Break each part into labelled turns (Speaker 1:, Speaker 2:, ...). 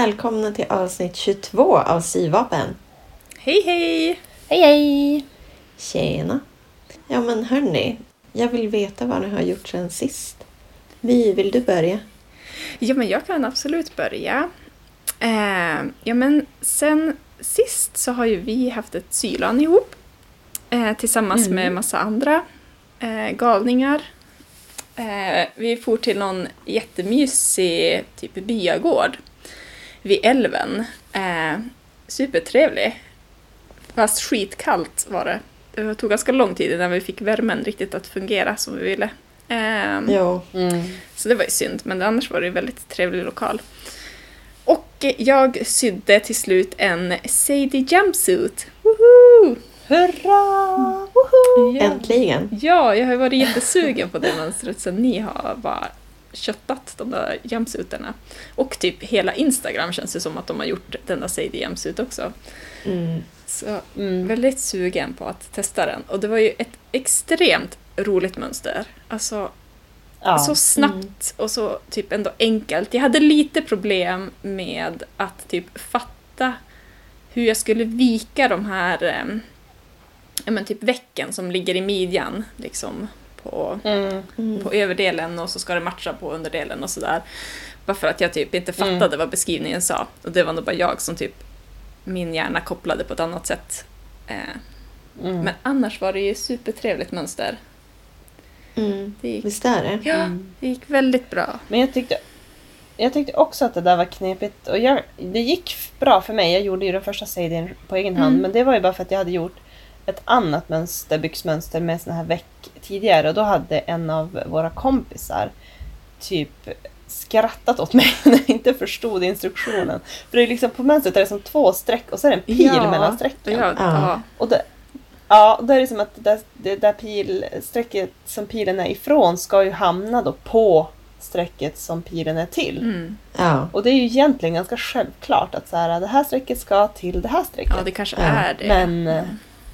Speaker 1: Välkomna till avsnitt 22 av Syvapen.
Speaker 2: Hej hej!
Speaker 3: Hej hej!
Speaker 1: Tjena! Ja men hörni, jag vill veta vad ni har gjort sen sist. Vi, vill du börja?
Speaker 2: Ja men jag kan absolut börja. Eh, ja men sen sist så har ju vi haft ett sylan ihop. Eh, tillsammans
Speaker 1: Mm.
Speaker 2: med massa andra eh, galningar. Eh, vi for till någon jättemysig typ byagård vid älven. Eh, supertrevlig. Fast skitkallt var det. Det tog ganska lång tid innan vi fick värmen riktigt att fungera som vi ville. Eh,
Speaker 1: Jo.
Speaker 3: Mm.
Speaker 2: så det var ju synd, men annars var det en väldigt trevlig lokal. Och jag sydde till slut en Sadie jumpsuit. Woho!
Speaker 3: Hurra! Woho!
Speaker 2: Ja.
Speaker 1: Äntligen!
Speaker 2: ja, jag har varit jättesugen på det mönstret sen ni har bara köttat de där jumpsuiterna. Och typ hela Instagram känns det som att de har gjort den där Sadie jumpsuit också.
Speaker 1: Mm.
Speaker 2: Så
Speaker 3: Mm.
Speaker 2: väldigt sugen på att testa den. Och det var ju ett extremt roligt mönster. Alltså
Speaker 3: Ja.
Speaker 2: så snabbt och så typ ändå enkelt. Jag hade lite problem med att typ fatta hur jag skulle vika de här eh, men typ vecken som ligger i midjan liksom på,
Speaker 3: Mm.
Speaker 2: På överdelen och så ska det matcha på underdelen och sådär. Bara för att jag typ inte fattade
Speaker 3: Mm.
Speaker 2: vad beskrivningen sa. Och det var nog bara jag som typ min hjärna kopplade på ett annat sätt. Eh,
Speaker 3: Mm.
Speaker 2: men annars var det ju supertrevligt mönster.
Speaker 1: Mm.
Speaker 2: Det gick,
Speaker 1: Visst är det?
Speaker 2: ja,
Speaker 3: Mm.
Speaker 2: det gick väldigt bra.
Speaker 3: Men jag tyckte, jag tyckte också att det där var knepigt. Och jag, det gick bra för mig. Jag gjorde ju den första sadien på egen hand.
Speaker 2: Mm.
Speaker 3: Men det var ju bara för att jag hade gjort ett annat mönster, byxmönster med såna här veck tidigare. Och då hade en av våra kompisar typ skrattat åt mig när jag inte förstod instruktionen. För det är liksom på mönstret är det som två streck och så är det en pil
Speaker 2: Ja,
Speaker 3: mellan strecken.
Speaker 2: Ja,
Speaker 1: Ja.
Speaker 3: Och det, ja, då är det som att det där, det där pilsträcket som pilen är ifrån ska ju hamna då på strecket som pilen är till.
Speaker 2: Mm.
Speaker 1: Ja.
Speaker 3: Och det är ju egentligen ganska självklart att så här, det här strecket ska till det här strecket.
Speaker 2: ja, det kanske
Speaker 1: Ja.
Speaker 2: är det.
Speaker 3: Men eh,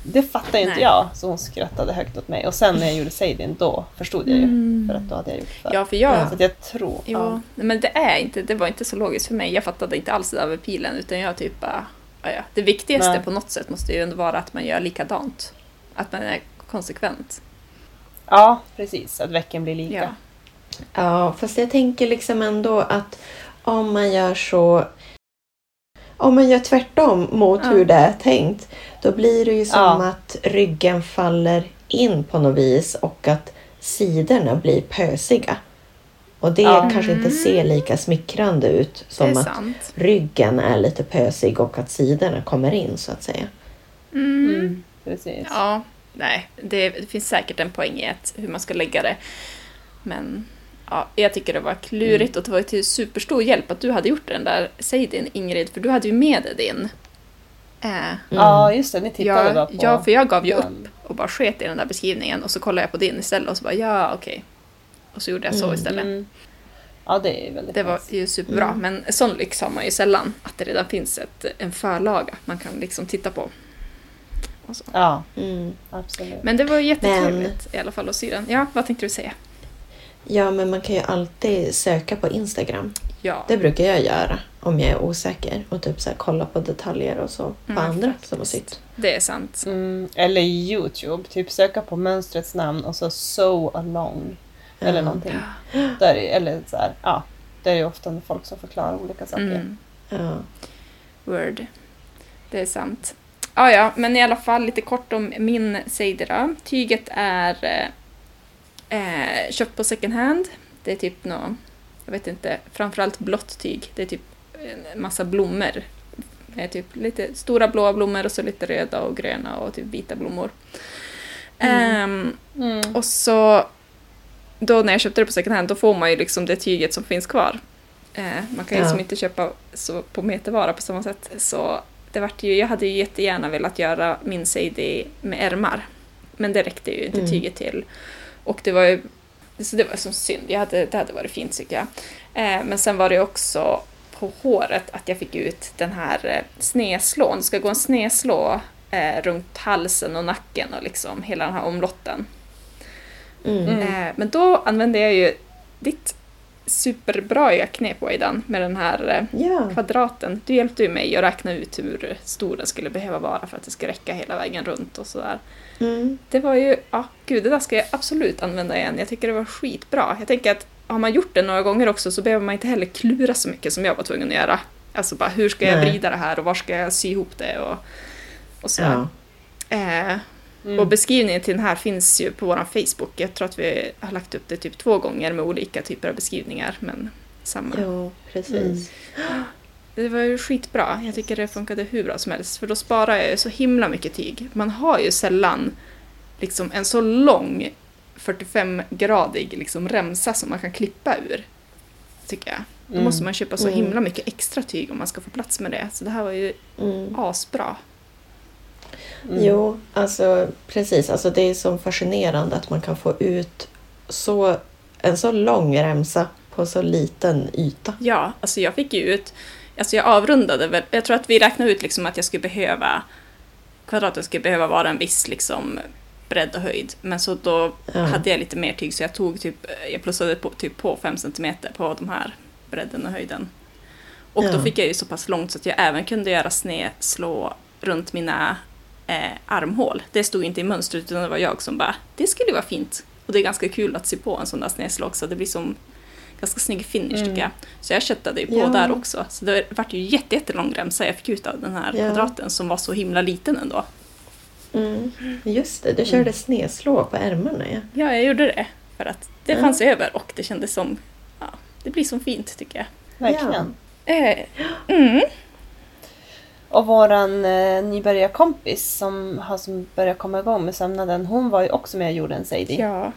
Speaker 3: det fattar ju inte
Speaker 2: Nej.
Speaker 3: jag, så hon skrattade högt åt mig. Och sen när jag gjorde Sadien, då förstod jag ju.
Speaker 2: Mm.
Speaker 3: För att då hade jag gjort det.
Speaker 2: Ja, för jag...
Speaker 3: Så att jag tror...
Speaker 2: Jo,
Speaker 3: Ja.
Speaker 2: men det är inte, det var inte så logiskt för mig. Jag fattade inte alls det där med pilen, utan jag typ bara... Ja, ja. Det viktigaste
Speaker 3: Nej.
Speaker 2: på något sätt måste ju ändå vara att man gör likadant. Att man är konsekvent.
Speaker 3: ja, precis. Att vecken blir lika.
Speaker 2: Ja.
Speaker 1: Ja, fast jag tänker liksom ändå att om man gör så... Om man gör tvärtom mot
Speaker 2: Ja.
Speaker 1: hur det är tänkt, då blir det ju som
Speaker 3: Ja.
Speaker 1: att ryggen faller in på något vis och att sidorna blir pösiga. Och det
Speaker 3: Ja.
Speaker 1: kanske inte ser lika smickrande ut som att
Speaker 2: sant.
Speaker 1: ryggen är lite pösig och att sidorna kommer in så att säga.
Speaker 2: Mm.
Speaker 3: Mm, precis.
Speaker 2: Ja, nej, det, det finns säkert en poäng i att, hur man ska lägga det. Men ja, jag tycker det var klurigt och det var till superstor hjälp att du hade gjort den där Sadien, Ingrid, för du hade ju med dig din. Eh,
Speaker 3: Ja, just det. Ni tittade
Speaker 2: ja,
Speaker 3: bara på...
Speaker 2: ja, för jag gav ju
Speaker 3: den.
Speaker 2: upp och bara sket i den där beskrivningen och så kollade jag på din istället och så bara ja, okej. Och så gjorde jag så
Speaker 1: Mm,
Speaker 2: istället.
Speaker 3: Mm. Ja, det är väldigt
Speaker 2: Det var ju superbra,
Speaker 1: Mm.
Speaker 2: men sån lyx har man ju sällan. Att det redan finns ett, en förlaga man kan liksom titta på.
Speaker 3: Ja,
Speaker 1: Mm.
Speaker 3: absolut.
Speaker 2: Men det var jättetrevligt i alla fall att sy den. Ja, vad tänkte du säga?
Speaker 1: Ja, men man kan ju alltid söka på Instagram.
Speaker 2: Ja,
Speaker 1: Det brukar jag göra om jag är osäker och typ så här, kolla på detaljer och så på
Speaker 2: Mm,
Speaker 1: andra
Speaker 2: faktiskt.
Speaker 1: som har sytt.
Speaker 2: det är sant.
Speaker 3: Mm, eller Youtube, typ söka på mönstrets namn och så so along. Eller
Speaker 1: Ja.
Speaker 3: någonting. Där är, eller så här, ja. Det är ju ofta folk som förklarar olika saker.
Speaker 2: Mm,
Speaker 1: Ja.
Speaker 2: word. Det är sant. Ja, ja, men i alla fall lite kort om min då. Tyget är eh, köpt på second hand. Det är typ nå, jag vet inte, framförallt blått tyg. Det är typ en massa blommor. Det är typ lite stora blåa blommor och så lite röda och gröna och typ vita blommor.
Speaker 1: Mm.
Speaker 2: Ehm,
Speaker 3: Mm.
Speaker 2: Och så då när jag köpte det på second hand då får man ju liksom det tyget som finns kvar. Eh, man kan ju
Speaker 1: Ja.
Speaker 2: liksom inte köpa så på metervara på samma sätt. Så det vart ju, jag hade ju jättegärna velat göra min Sadie med ärmar. Men det räckte ju inte
Speaker 1: Mm.
Speaker 2: tyget till. Och det var ju så det var som synd, jag hade, det hade varit fint tycker jag. Eh, men sen var det också på håret att jag fick ut den här eh, sneslån. Det ska gå en sneslå eh, runt halsen och nacken och liksom hela den här omlotten.
Speaker 1: Mm.
Speaker 3: Mm.
Speaker 2: Eh, men då använde jag ju ditt superbra knep Aidan med den här eh,
Speaker 1: Ja.
Speaker 2: kvadraten. Du hjälpte ju mig att räkna ut hur stor den skulle behöva vara för att det ska räcka hela vägen runt och sådär.
Speaker 1: Mm.
Speaker 2: Det var ju, ja gud det där ska jag absolut använda igen. Jag tycker det var skitbra. Jag tänker att har man gjort det några gånger också så behöver man inte heller klura så mycket som jag var tvungen att göra. Alltså bara hur ska jag
Speaker 1: Nej.
Speaker 2: vrida det här och var ska jag sy ihop det och, och sådär.
Speaker 1: Ja.
Speaker 2: Eh,
Speaker 3: Mm.
Speaker 2: och beskrivningen till den här finns ju på vår Facebook. Jag tror att vi har lagt upp det typ två gånger med olika typer av beskrivningar. Men samma.
Speaker 1: Jo, precis.
Speaker 2: Det var ju skitbra. Jag tycker det funkade hur bra som helst. För då sparar jag ju så himla mycket tyg. Man har ju sällan liksom en så lång 45-gradig liksom remsa som man kan klippa ur. Tycker jag. Då
Speaker 3: Mm.
Speaker 2: måste man köpa så
Speaker 1: Mm.
Speaker 2: himla mycket extra tyg om man ska få plats med det. Så det här var ju
Speaker 1: Mm.
Speaker 2: asbra.
Speaker 3: Mm.
Speaker 1: Jo, alltså precis. Alltså, det är så fascinerande att man kan få ut så, en så lång remsa på så liten yta.
Speaker 2: Ja, alltså jag fick ju ut, alltså jag avrundade väl, jag tror att vi räknade ut liksom att jag skulle behöva, kvadraten skulle behöva vara en viss liksom bredd och höjd. Men så då
Speaker 1: Ja.
Speaker 2: hade jag lite mer tyg så jag tog typ, jag plussade på, typ på 5 cm på de här bredden och höjden. Och då
Speaker 1: Ja.
Speaker 2: fick jag ju så pass långt så att jag även kunde göra snedslå runt mina eh, armhål. Det stod inte i mönstret utan det var jag som bara, det skulle vara fint. Och det är ganska kul att sy på en sån där snedslå också, det blir som ganska snygg finish
Speaker 3: Mm.
Speaker 2: tycker jag. Så jag köttade ju på
Speaker 1: Ja.
Speaker 2: där också. Så det vart ju jätte, jättelång remsa jag fick ut av den här
Speaker 1: Ja.
Speaker 2: kvadraten som var så himla liten ändå.
Speaker 1: Mm. Just det, du körde snedslå på ärmarna. Ja.
Speaker 2: Ja, jag gjorde det. För att det
Speaker 1: Ja.
Speaker 2: fanns över och det kändes som, ja, det blir som fint tycker jag.
Speaker 3: Verkligen.
Speaker 2: Eh, mm.
Speaker 3: Och våran eh, nybörjarkompis som har som börjat komma igång med sömnaden, hon var ju också med och gjorde en Sadie.
Speaker 2: Ja,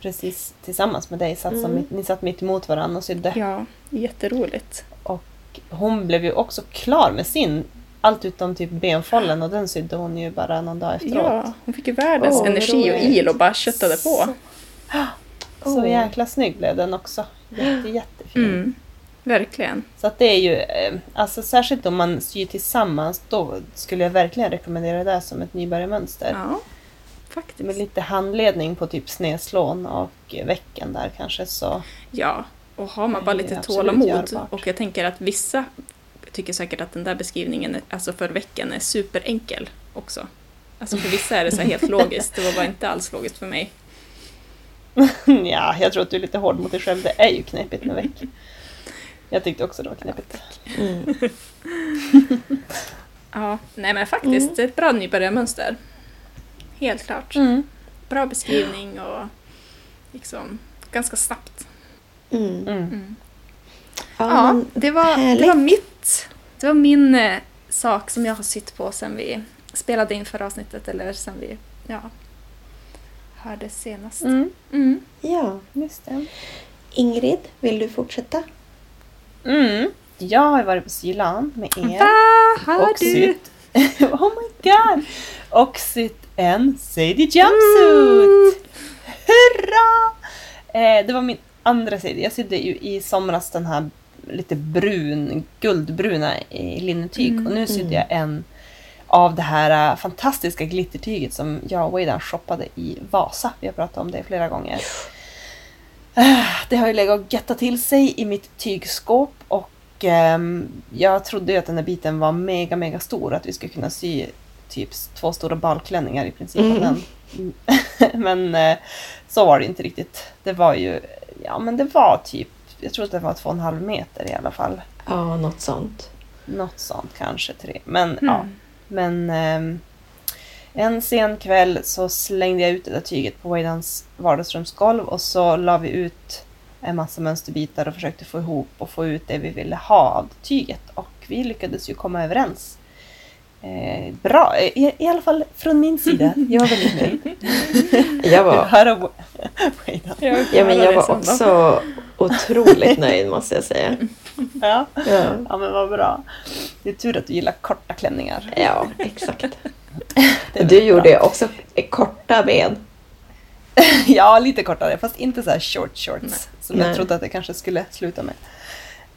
Speaker 3: Precis tillsammans med dig. Satt
Speaker 1: Mm.
Speaker 3: ni satt mitt emot varandra och sydde.
Speaker 2: ja, jätteroligt.
Speaker 3: Hon blev ju också klar med sin. Allt utom typ benfållen och den sydde hon ju bara någon dag efteråt.
Speaker 2: Ja, hon fick ju världens
Speaker 1: vad
Speaker 2: energi och il och bara köttade på.
Speaker 3: Så
Speaker 1: Åh.
Speaker 3: jäkla snygg blev den också. Jätte, jättefin.
Speaker 2: Mm. Verkligen.
Speaker 3: Så att det är ju, eh, alltså särskilt om man syr tillsammans, då skulle jag verkligen rekommendera det som ett nybörjarmönster.
Speaker 2: Ja,
Speaker 3: Med
Speaker 2: faktiskt.
Speaker 3: lite handledning på typ snedslån och vecken där kanske så.
Speaker 2: Ja, och har man bara lite tålamod
Speaker 3: görbart.
Speaker 2: och jag tänker att vissa tycker säkert att den där beskrivningen, alltså för veckan, är superenkel också. Alltså för vissa är det så helt logiskt, det var bara inte alls logiskt för mig.
Speaker 3: ja, jag tror att du är lite hård mot dig själv. Det är ju knepigt med veck. Jag tyckte också det var knepigt.
Speaker 1: Mm.
Speaker 2: Ja, nej men faktiskt,
Speaker 1: Mm.
Speaker 2: ett bra nybörjarmönster. Helt klart.
Speaker 3: Mm.
Speaker 2: Bra beskrivning och liksom ganska snabbt.
Speaker 1: Mm.
Speaker 3: Mm.
Speaker 2: Mm.
Speaker 1: Ja,
Speaker 2: Ja, det var, det var mitt. Det var min eh, sak som jag har sytt på sen vi spelade in förra avsnittet eller sen vi ja, hörde senast.
Speaker 3: Mm.
Speaker 2: Mm.
Speaker 1: ja.
Speaker 3: Just det.
Speaker 1: Ingrid, vill du fortsätta?
Speaker 3: Mm. Jag har varit på Sylan med er.
Speaker 2: Va? Har
Speaker 3: och
Speaker 2: du?
Speaker 3: sytt. oh my god! Och sytt en Sadie jumpsuit! Hurra! Eh, det var min andra Sadie. Jag sydde ju i somras den här lite brun, guldbruna i linnetyg.
Speaker 2: Mm.
Speaker 3: Och nu sydde
Speaker 1: Mm.
Speaker 3: jag en av det här eh, fantastiska glittertyget som jag och Wadan shoppade i Vasa. Vi har pratat om det flera gånger. Eh, Det har ju legat och gettat till sig i mitt tygskåp och ehm, jag trodde ju att den här biten var mega, mega stor. Att vi skulle kunna sy typ två stora balklänningar i princip.
Speaker 1: Mm.
Speaker 3: den. men eh, så var det inte riktigt. Det var ju, ja men det var typ, jag tror att det var två och en halv meter i alla fall.
Speaker 1: Ja, något sånt.
Speaker 3: Något sånt kanske tre. Men ja,
Speaker 2: Mm.
Speaker 3: men ehm, en sen kväll så slängde jag ut det där tyget på Waydans vardagsrumsgolv och så la vi ut en massa mönsterbitar och försökte få ihop och få ut det vi ville ha av tyget. Och vi lyckades ju komma överens. Eh, bra, I, i alla fall från min sida. Jag var väldigt nöjd.
Speaker 1: Jag var,
Speaker 3: Waydan.
Speaker 1: ja, men jag var också otroligt nöjd måste jag säga.
Speaker 3: Ja.
Speaker 1: Ja,
Speaker 3: ja, men vad bra. Det är tur att du gillar korta klänningar.
Speaker 1: ja exakt. Du gjorde
Speaker 3: bra.
Speaker 1: också korta ben.
Speaker 3: Ja, lite kortare, fast inte så här short shorts.
Speaker 2: Nej.
Speaker 3: Som
Speaker 1: Nej.
Speaker 3: jag trodde att det kanske skulle sluta med.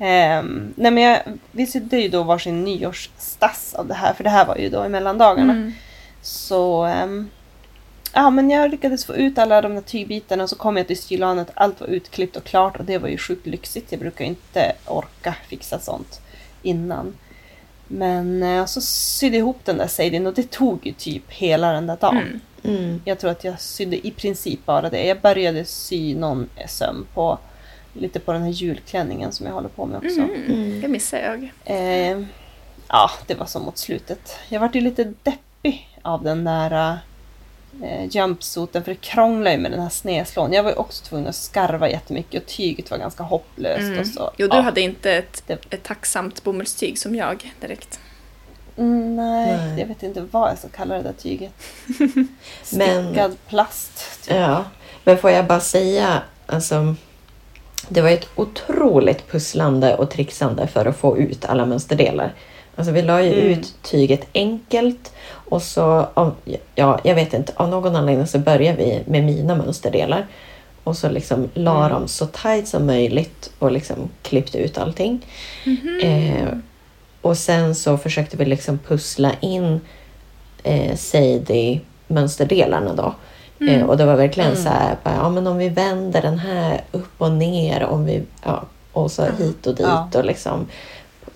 Speaker 3: Um, nej men jag, vi sydde ju då varsin nyårsstass av det här, för det här var ju då i mellandagarna.
Speaker 2: Mm.
Speaker 3: Så ehm, ja, men jag lyckades få ut alla de där tygbitarna och så kom jag till sylanet. Allt var utklippt och klart och det var ju sjukt lyxigt. Jag brukar inte orka fixa sånt innan. Men eh, så sydde jag ihop den där sejdin och det tog ju typ hela den där dagen.
Speaker 2: Mm.
Speaker 1: Mm.
Speaker 3: Jag tror att jag sydde i princip bara det. Jag började sy någon söm på lite på den här julklänningen som jag håller på med också.
Speaker 2: Mm.
Speaker 1: Mm.
Speaker 2: Det missar jag.
Speaker 3: Eh, ja, det var så mot slutet. Jag vart ju lite deppig av den där eh, jumpsuiten för det krånglar ju med den här snedslån. Jag var ju också tvungen att skarva jättemycket och tyget var ganska hopplöst.
Speaker 2: Mm.
Speaker 3: Och så,
Speaker 2: Jo, du
Speaker 3: ja.
Speaker 2: hade inte ett,
Speaker 3: Det-
Speaker 2: ett tacksamt bomullstyg som jag direkt.
Speaker 3: Mm, nej,
Speaker 1: Nej.
Speaker 3: jag vet inte vad jag ska kalla det där tyget.
Speaker 1: Men-
Speaker 3: Stickad plast. Typ.
Speaker 1: Ja, men får jag bara säga, alltså, det var ett otroligt pusslande och trixande för att få ut alla mönsterdelar. Alltså vi la ju
Speaker 3: Mm.
Speaker 1: ut tyget enkelt och så, av, ja, jag vet inte, av någon anledning så började vi med mina mönsterdelar. Och så liksom la
Speaker 3: Mm.
Speaker 1: dem så tight som möjligt och liksom klippte ut allting. Eh, och sen så försökte vi liksom pussla in eh, Sadie mönsterdelarna då. Eh, och det var verkligen
Speaker 3: Mm.
Speaker 1: så här, bara, ja men om vi vänder den här upp och ner om vi, ja, och så hit och dit
Speaker 3: Ja.
Speaker 1: och liksom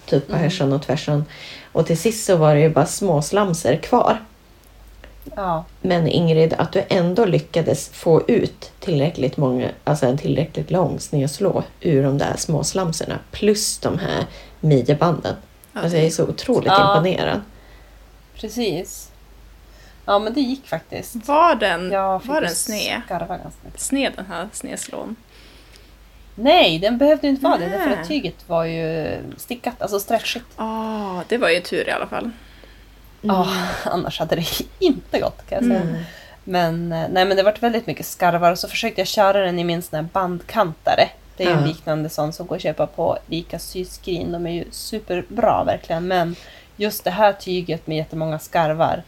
Speaker 1: typ på
Speaker 3: Mm.
Speaker 1: härsan och tvärsan. Och till sist så var det ju bara små slamser kvar.
Speaker 3: Ja.
Speaker 1: Men Ingrid, att du ändå lyckades få ut tillräckligt många, alltså en tillräckligt lång snedslå ur de där små slamserna plus de här midjebanden.
Speaker 2: Ja,
Speaker 1: Alltså jag är så otroligt
Speaker 3: Ja.
Speaker 1: imponerad.
Speaker 3: Precis. Ja, men det gick faktiskt.
Speaker 2: Var den,
Speaker 3: Jag
Speaker 2: var den sned?
Speaker 3: Skarva ganska mycket.
Speaker 2: Sned den här snedslån?
Speaker 3: Nej, den behövde inte vara det.
Speaker 2: Nej.
Speaker 3: Därför att tyget var ju stickat, alltså stretchigt.
Speaker 2: Ah, det var ju tur i alla fall.
Speaker 3: Ja, annars hade det inte gått kan jag säga.
Speaker 1: Mm.
Speaker 3: Men, eh, nej, men det varit väldigt mycket skarvar och så försökte jag köra den i min sån här bandkantare. Det är ju en liknande sån som går att köpa på Ica syskrin. De är ju superbra verkligen. Men just det här tyget med jättemånga skarvar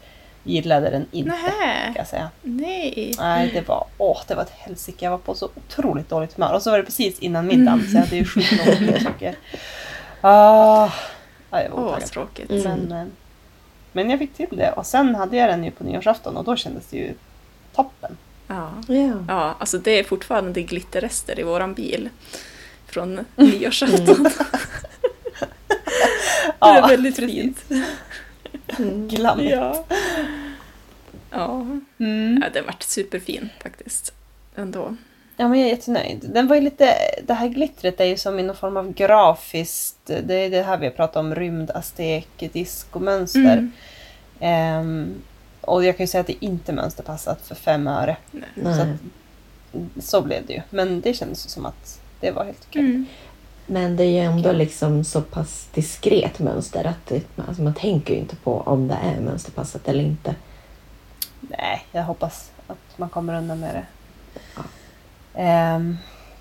Speaker 3: gillade den inte. Kan
Speaker 2: Nähä,
Speaker 3: jag säga.
Speaker 2: nej.
Speaker 3: Nej, det var, åh, det var ett helsike. Jag var på så otroligt dåligt humör. Och så var det precis innan middagen, så jag hade ju skitlångt leksaker. Ah, ja, jag var
Speaker 2: Åh, vad tråkigt.
Speaker 1: Mm.
Speaker 3: Men, eh, men jag fick till det. Och sen hade jag den ju på nyårsafton och då kändes det ju toppen.
Speaker 2: Ja.
Speaker 1: Ja.
Speaker 2: ja, alltså det är fortfarande glitterrester i våran bil. Från nyårsafton. det är väldigt
Speaker 3: precis.
Speaker 2: fint.
Speaker 1: Mm.
Speaker 3: Glammigt.
Speaker 2: Ja. Ja.
Speaker 3: Mm.
Speaker 2: ja, den vart superfin faktiskt. Ändå.
Speaker 3: Ja, men jag är jättenöjd. Den var ju lite, det här glittret är ju som i någon form av grafiskt, det är det här vi har pratat om, rymd, aztek, diskomönster.
Speaker 2: Mm.
Speaker 3: Ehm, och jag kan ju säga att det inte är mönsterpassat för fem öre. Så,
Speaker 1: Nej.
Speaker 3: att, så blev det ju. Men det kändes ju som att det var helt okej.
Speaker 2: Mm.
Speaker 1: Men det är ju ändå liksom så pass diskret mönster att det, alltså man tänker ju inte på om det är mönsterpassat eller inte.
Speaker 3: Nej, jag hoppas att man kommer undan med det.
Speaker 1: Ja.
Speaker 3: Ehm,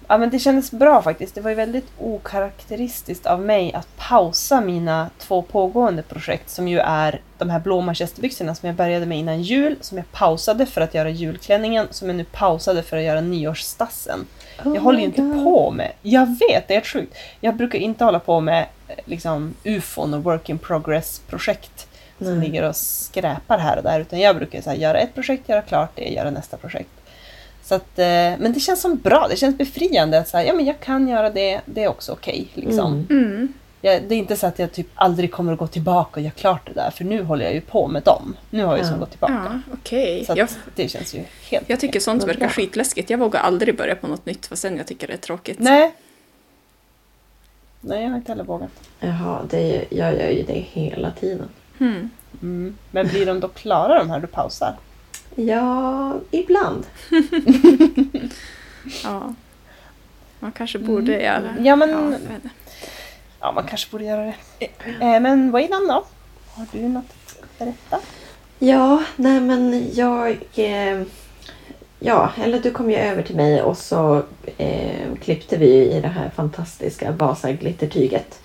Speaker 3: ja, men det kändes bra faktiskt. Det var ju väldigt okaraktäristiskt av mig att pausa mina två pågående projekt som ju är de här blå manchesterbyxorna som jag började med innan jul, som jag pausade för att göra julklänningen, som jag nu pausade för att göra nyårsstassen.
Speaker 1: Oh
Speaker 3: Jag håller ju inte
Speaker 1: God.
Speaker 3: på med... Jag vet, det är helt sjukt. Jag brukar inte hålla på med eh, liksom, ufon och work in progress-projekt som
Speaker 1: Nej.
Speaker 3: ligger och skräpar här och där. Utan jag brukar så här, göra ett projekt, göra klart det, göra nästa projekt. Så att, eh, men det känns som bra, det känns befriande att så här, ja, men jag kan göra det, det är också okej. liksom.
Speaker 1: Mm.
Speaker 2: Mm.
Speaker 3: Jag, det är inte så att jag typ aldrig kommer att gå tillbaka och göra klart det där, för nu håller jag ju på med dem. Nu har jag ju
Speaker 1: Ja.
Speaker 3: som gått tillbaka.
Speaker 2: Ja, okej.
Speaker 3: Så
Speaker 2: Jag,
Speaker 3: det känns ju helt
Speaker 2: jag tycker sånt verkar skitläskigt. Jag vågar aldrig börja på något nytt fastän jag tycker det är tråkigt.
Speaker 3: Nej. Nej, jag har inte heller vågat.
Speaker 1: Jaha, det är, jag gör ju det hela tiden.
Speaker 2: Mm.
Speaker 3: Mm. Men blir de då klara de här du pausar?
Speaker 1: Ja, ibland.
Speaker 2: Ja. Man kanske borde
Speaker 3: Mm.
Speaker 2: göra...
Speaker 3: Ja, men-
Speaker 2: inte.
Speaker 3: Ja, man kanske borde göra det. Eh, men Wayland då? Har du något att berätta?
Speaker 1: Ja, nej men jag... Eh, ja, eller du kom ju över till mig och så eh, klippte vi ju i det här fantastiska Vasa-glittertyget.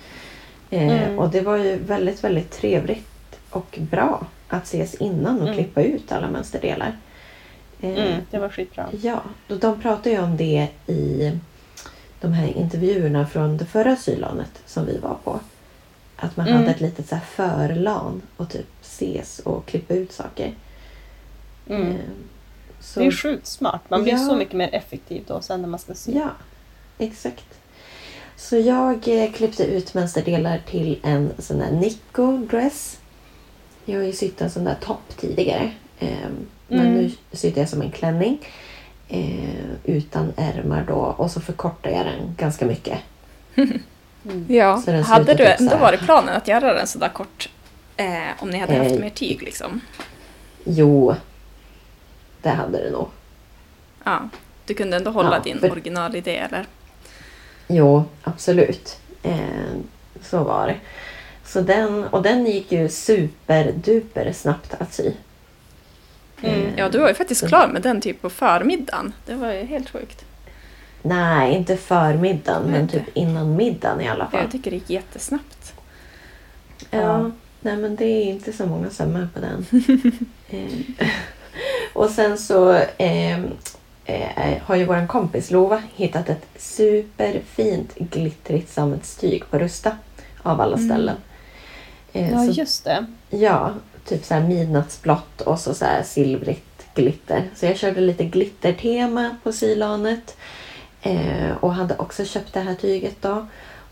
Speaker 1: Eh,
Speaker 3: Mm.
Speaker 1: Och det var ju väldigt, väldigt trevligt och bra att ses innan och
Speaker 3: Mm.
Speaker 1: klippa ut alla mönsterdelar. Eh,
Speaker 3: Mm, det var skitbra.
Speaker 1: Ja, de pratade ju om det i de här intervjuerna från det förra sylanet som vi var på. Att man
Speaker 3: Mm.
Speaker 1: hade ett litet så här förlan och typ ses och klippa ut saker.
Speaker 3: Mm.
Speaker 1: Eh, Så,
Speaker 3: Det är sjukt smart. Man blir
Speaker 1: Ja.
Speaker 3: så mycket mer effektiv då sen när man ska sy.
Speaker 1: Ja, exakt. Så jag eh, klippte ut mönsterdelar till en sån där Nico-dress. Jag har ju sytt en sån där topp tidigare. Eh, men
Speaker 3: Mm.
Speaker 1: nu sydde jag som en klänning. Eh, utan ärmar då. Och så förkortade jag den ganska mycket.
Speaker 2: Ja,
Speaker 1: Så den ser
Speaker 2: hade du
Speaker 1: typ
Speaker 2: ändå varit planen att göra den sådär kort? Eh, om ni hade haft
Speaker 1: Eh.
Speaker 2: mer tyg liksom?
Speaker 1: Jo, det hade det nog.
Speaker 2: Ja. Du kunde ändå hålla
Speaker 1: Ja,
Speaker 2: din
Speaker 1: för-
Speaker 2: originalidé eller?
Speaker 1: Jo, absolut. Eh, så var det. Så den, och den gick ju superduper snabbt att sy.
Speaker 3: Mm.
Speaker 2: Ja, du var ju faktiskt
Speaker 1: så-
Speaker 2: klar med den typ på förmiddagen. Det var ju helt sjukt.
Speaker 1: Nej, inte förmiddagen, men typ innan middagen i alla fall.
Speaker 2: Jag tycker det gick jättesnabbt.
Speaker 1: Ja,
Speaker 3: Ja.
Speaker 1: nej men det är inte så många sömmar på den. eh, och sen så eh, eh, har ju vår kompis Lova hittat ett superfint glittrigt sammetstyg på Rusta av alla
Speaker 2: Mm.
Speaker 1: ställen. Eh,
Speaker 3: Ja,
Speaker 1: så,
Speaker 3: just det.
Speaker 1: ja, typ så här midnattsblått och så, så här silvrigt glitter. Så jag körde lite glittertema på sylanet. Eh, och hade också köpt det här tyget då.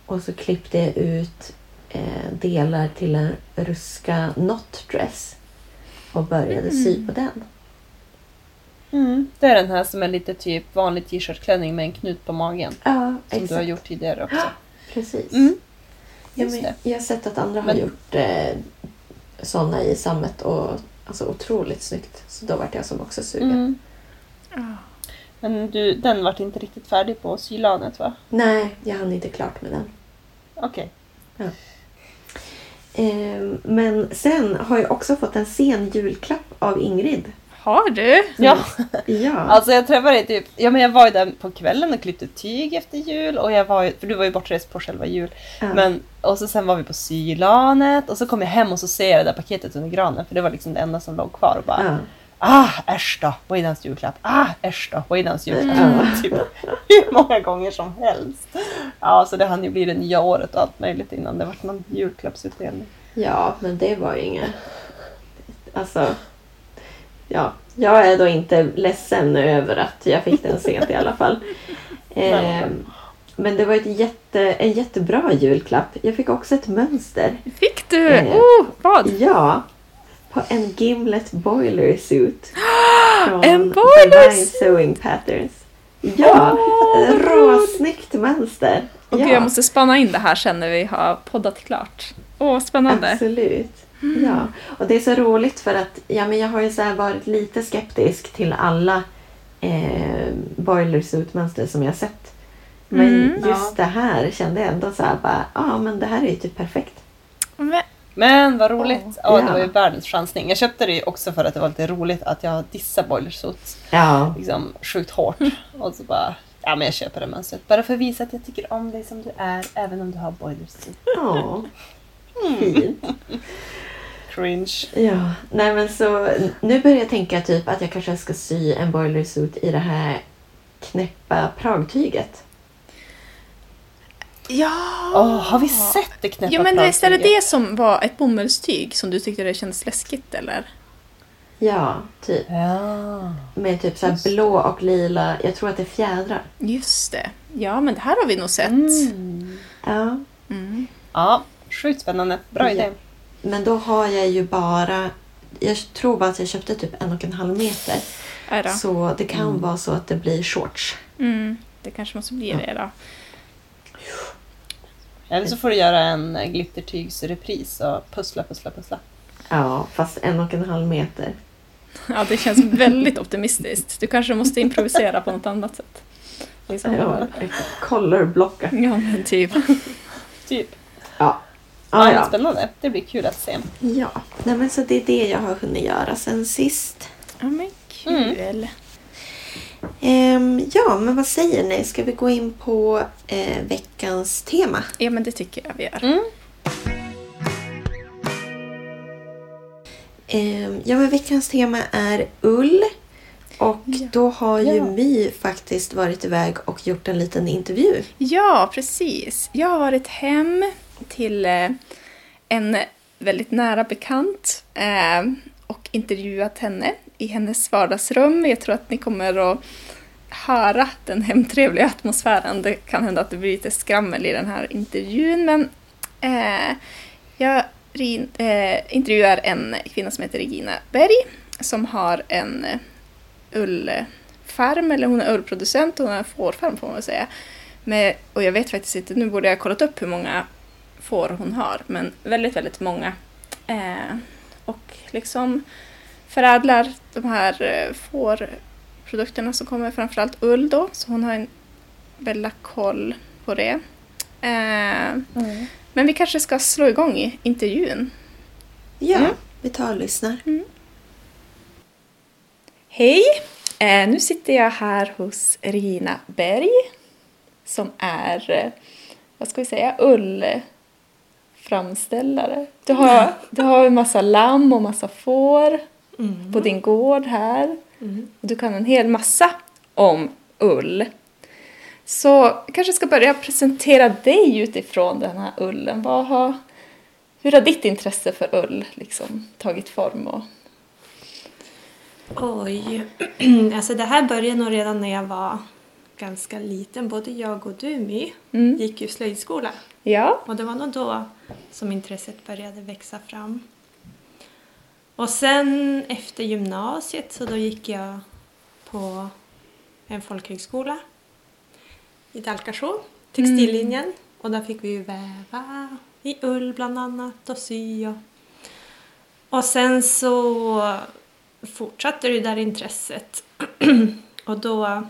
Speaker 1: Och så klippte jag ut eh, delar till en ruska knotdress. Och började sy på den.
Speaker 3: Mm. Det är den här som är lite typ vanlig t-shirtklänning med en knut på magen.
Speaker 1: Ja,
Speaker 3: Som
Speaker 1: exakt.
Speaker 3: du har gjort tidigare också.
Speaker 1: Precis.
Speaker 3: Mm.
Speaker 1: Ja, men jag har sett att andra har
Speaker 3: Men-
Speaker 1: gjort eh, sådana i sammet och alltså otroligt snyggt. Så då vart jag som också sugen.
Speaker 3: Mm.
Speaker 2: Ja.
Speaker 3: Men du, den vart inte riktigt färdig på sylanet va?
Speaker 1: Nej, jag hann inte klart med den.
Speaker 3: Okej.
Speaker 1: Eh, men sen har jag också fått en sen julklapp av Ingrid.
Speaker 2: Har du?
Speaker 3: Ja,
Speaker 1: Ja.
Speaker 3: alltså jag träffade dig typ, ja men jag var ju där på kvällen och klippte tyg efter jul och jag var ju, för du var ju bortrest på själva jul.
Speaker 1: ja.
Speaker 3: Men, och så sen var vi på sylanet och så kom jag hem och så ser jag det där paketet under granen för det var liksom det enda som låg kvar och bara
Speaker 1: ja.
Speaker 3: Ah, äsch då, vad är hans julklapp? Ah, äsch då, vad är hans julklapp?
Speaker 1: Ja.
Speaker 3: typ, hur många gånger som helst. Ja, så det hann ju bli det nya året och allt möjligt innan det var någon julklappsutdelning.
Speaker 1: ja, men det var ju inget... Alltså... Ja, jag är då inte ledsen över att jag fick den sent i alla fall. Eh, men det var ett jätte, en jättebra julklapp. Jag fick också ett mönster.
Speaker 2: Fick du?
Speaker 1: Eh.
Speaker 2: Oh, vad?
Speaker 1: Ja, på en Gimlet Boiler Suit. Från
Speaker 2: En boiler
Speaker 1: Divine
Speaker 2: suit!
Speaker 1: Sewing Patterns. Ja,
Speaker 2: Åh,
Speaker 1: råsnyggt mönster.
Speaker 2: Och
Speaker 1: ja,
Speaker 2: gud, jag måste spana in det här sen när vi har poddat klart. Åh, spännande.
Speaker 1: Absolut. Ja, och det är så roligt för att ja, men jag har ju så varit lite skeptisk till alla eh, boiler suit-mönster som jag sett. Men
Speaker 2: Mm.
Speaker 1: just
Speaker 3: Ja.
Speaker 1: det här kände jag ändå så här bara, ja men det här är ju typ perfekt.
Speaker 2: Men,
Speaker 3: Men vad roligt! Ja,
Speaker 1: Ja.
Speaker 3: det var ju världens chansning. Jag köpte det ju också för att det var lite roligt att jag dissar boiler suits
Speaker 1: Ja,
Speaker 3: liksom sjukt hårt. Och så bara, ja men jag köper det mönstret. Bara för att visa att jag tycker om dig som du är, även om du har boiler suit.
Speaker 1: ja. fint.
Speaker 3: Cringe.
Speaker 1: Ja, nej men så nu börjar jag tänka typ att jag kanske ska sy en boiler suit i det här knäppa pragtyget.
Speaker 2: Ja!
Speaker 3: Åh, har vi sett det knäppa
Speaker 2: Jo, men visst är det det som var ett bomullstyg som du tyckte det kändes läskigt, eller?
Speaker 1: Ja, typ.
Speaker 3: Ja.
Speaker 1: Med typ så här
Speaker 3: Just det.
Speaker 1: blå och lila. Jag tror att det är fjädrar.
Speaker 2: Just det. Ja, men det här har vi nog sett.
Speaker 3: Mm.
Speaker 1: Ja.
Speaker 2: Mm.
Speaker 3: Ja, sjukt spännande. Bra
Speaker 1: Ja.
Speaker 3: idé.
Speaker 1: Men då har jag ju bara... Jag tror bara att jag köpte typ en och en halv meter.
Speaker 2: Då.
Speaker 1: Så det kan
Speaker 3: Mm.
Speaker 1: vara så att det blir shorts.
Speaker 2: Mm. Det kanske måste bli det då.
Speaker 3: Eller så får du göra en glittertygsrepris och pussla, pussla, pussla.
Speaker 1: Ja, fast en och en halv meter.
Speaker 2: Ja, det känns väldigt optimistiskt. Du kanske måste improvisera på något annat sätt. Liksom.
Speaker 1: Ja, colorblocka.
Speaker 2: Ja, men typ.
Speaker 3: Typ.
Speaker 1: Ja. Ah, ja.
Speaker 3: Spännande. Det blir kul att se.
Speaker 1: ja. Nej, men så det är det jag har hunnit göra sen sist.
Speaker 2: Ja, men kul.
Speaker 1: Ehm, ja, men vad säger ni? Ska vi gå in på eh, veckans tema?
Speaker 2: Ja, men det tycker jag vi gör.
Speaker 3: Mm.
Speaker 1: Ehm, ja, men veckans tema är ull. Och
Speaker 2: Ja.
Speaker 1: då har ju
Speaker 3: Ja.
Speaker 1: My faktiskt varit iväg och gjort en liten intervju.
Speaker 2: Ja, precis. Jag har varit hem till eh, en väldigt nära bekant eh, och intervjuat henne i hennes vardagsrum. Jag tror att ni kommer att höra den hemtrevliga atmosfären. Det kan hända att det blir lite skrammel i den här intervjun, men eh, jag eh, intervjuar en kvinna som heter Regina Berg som har en ullfarm, eller hon är ullproducent och hon har en fårfarm får man väl säga. Med, och jag vet faktiskt inte, nu borde jag ha kollat upp hur många får hon har, men väldigt, väldigt många. Eh, och liksom förädlar de här eh, fårprodukterna som kommer framförallt ull då, så hon har en väldigt koll på det. Eh,
Speaker 1: Mm.
Speaker 2: men vi kanske ska slå igång i intervjun.
Speaker 1: Ja,
Speaker 2: Mm.
Speaker 1: vi tar och lyssnar.
Speaker 2: Hej! Eh, nu sitter jag här hos Regina Berg som är, vad ska vi säga, ullframställare. Du har, du har en massa lamm och massa får på din gård här. Och du kan en hel massa om ull. Så jag kanske ska börja presentera dig utifrån den här ullen. Vad har, hur har ditt intresse för ull liksom tagit form? Och,
Speaker 4: Oj, alltså det här började nog redan när jag var ganska liten. Både jag och du My
Speaker 2: Mm.
Speaker 4: gick ju slöjdskola
Speaker 2: ja.
Speaker 4: och det var nog då som intresset började växa fram. Och sen efter gymnasiet så då gick jag på en folkhögskola i Dalkarså, textillinjen. Och där fick vi ju väva i ull bland annat och sy. Och, och sen så fortsatte det där intresset. och då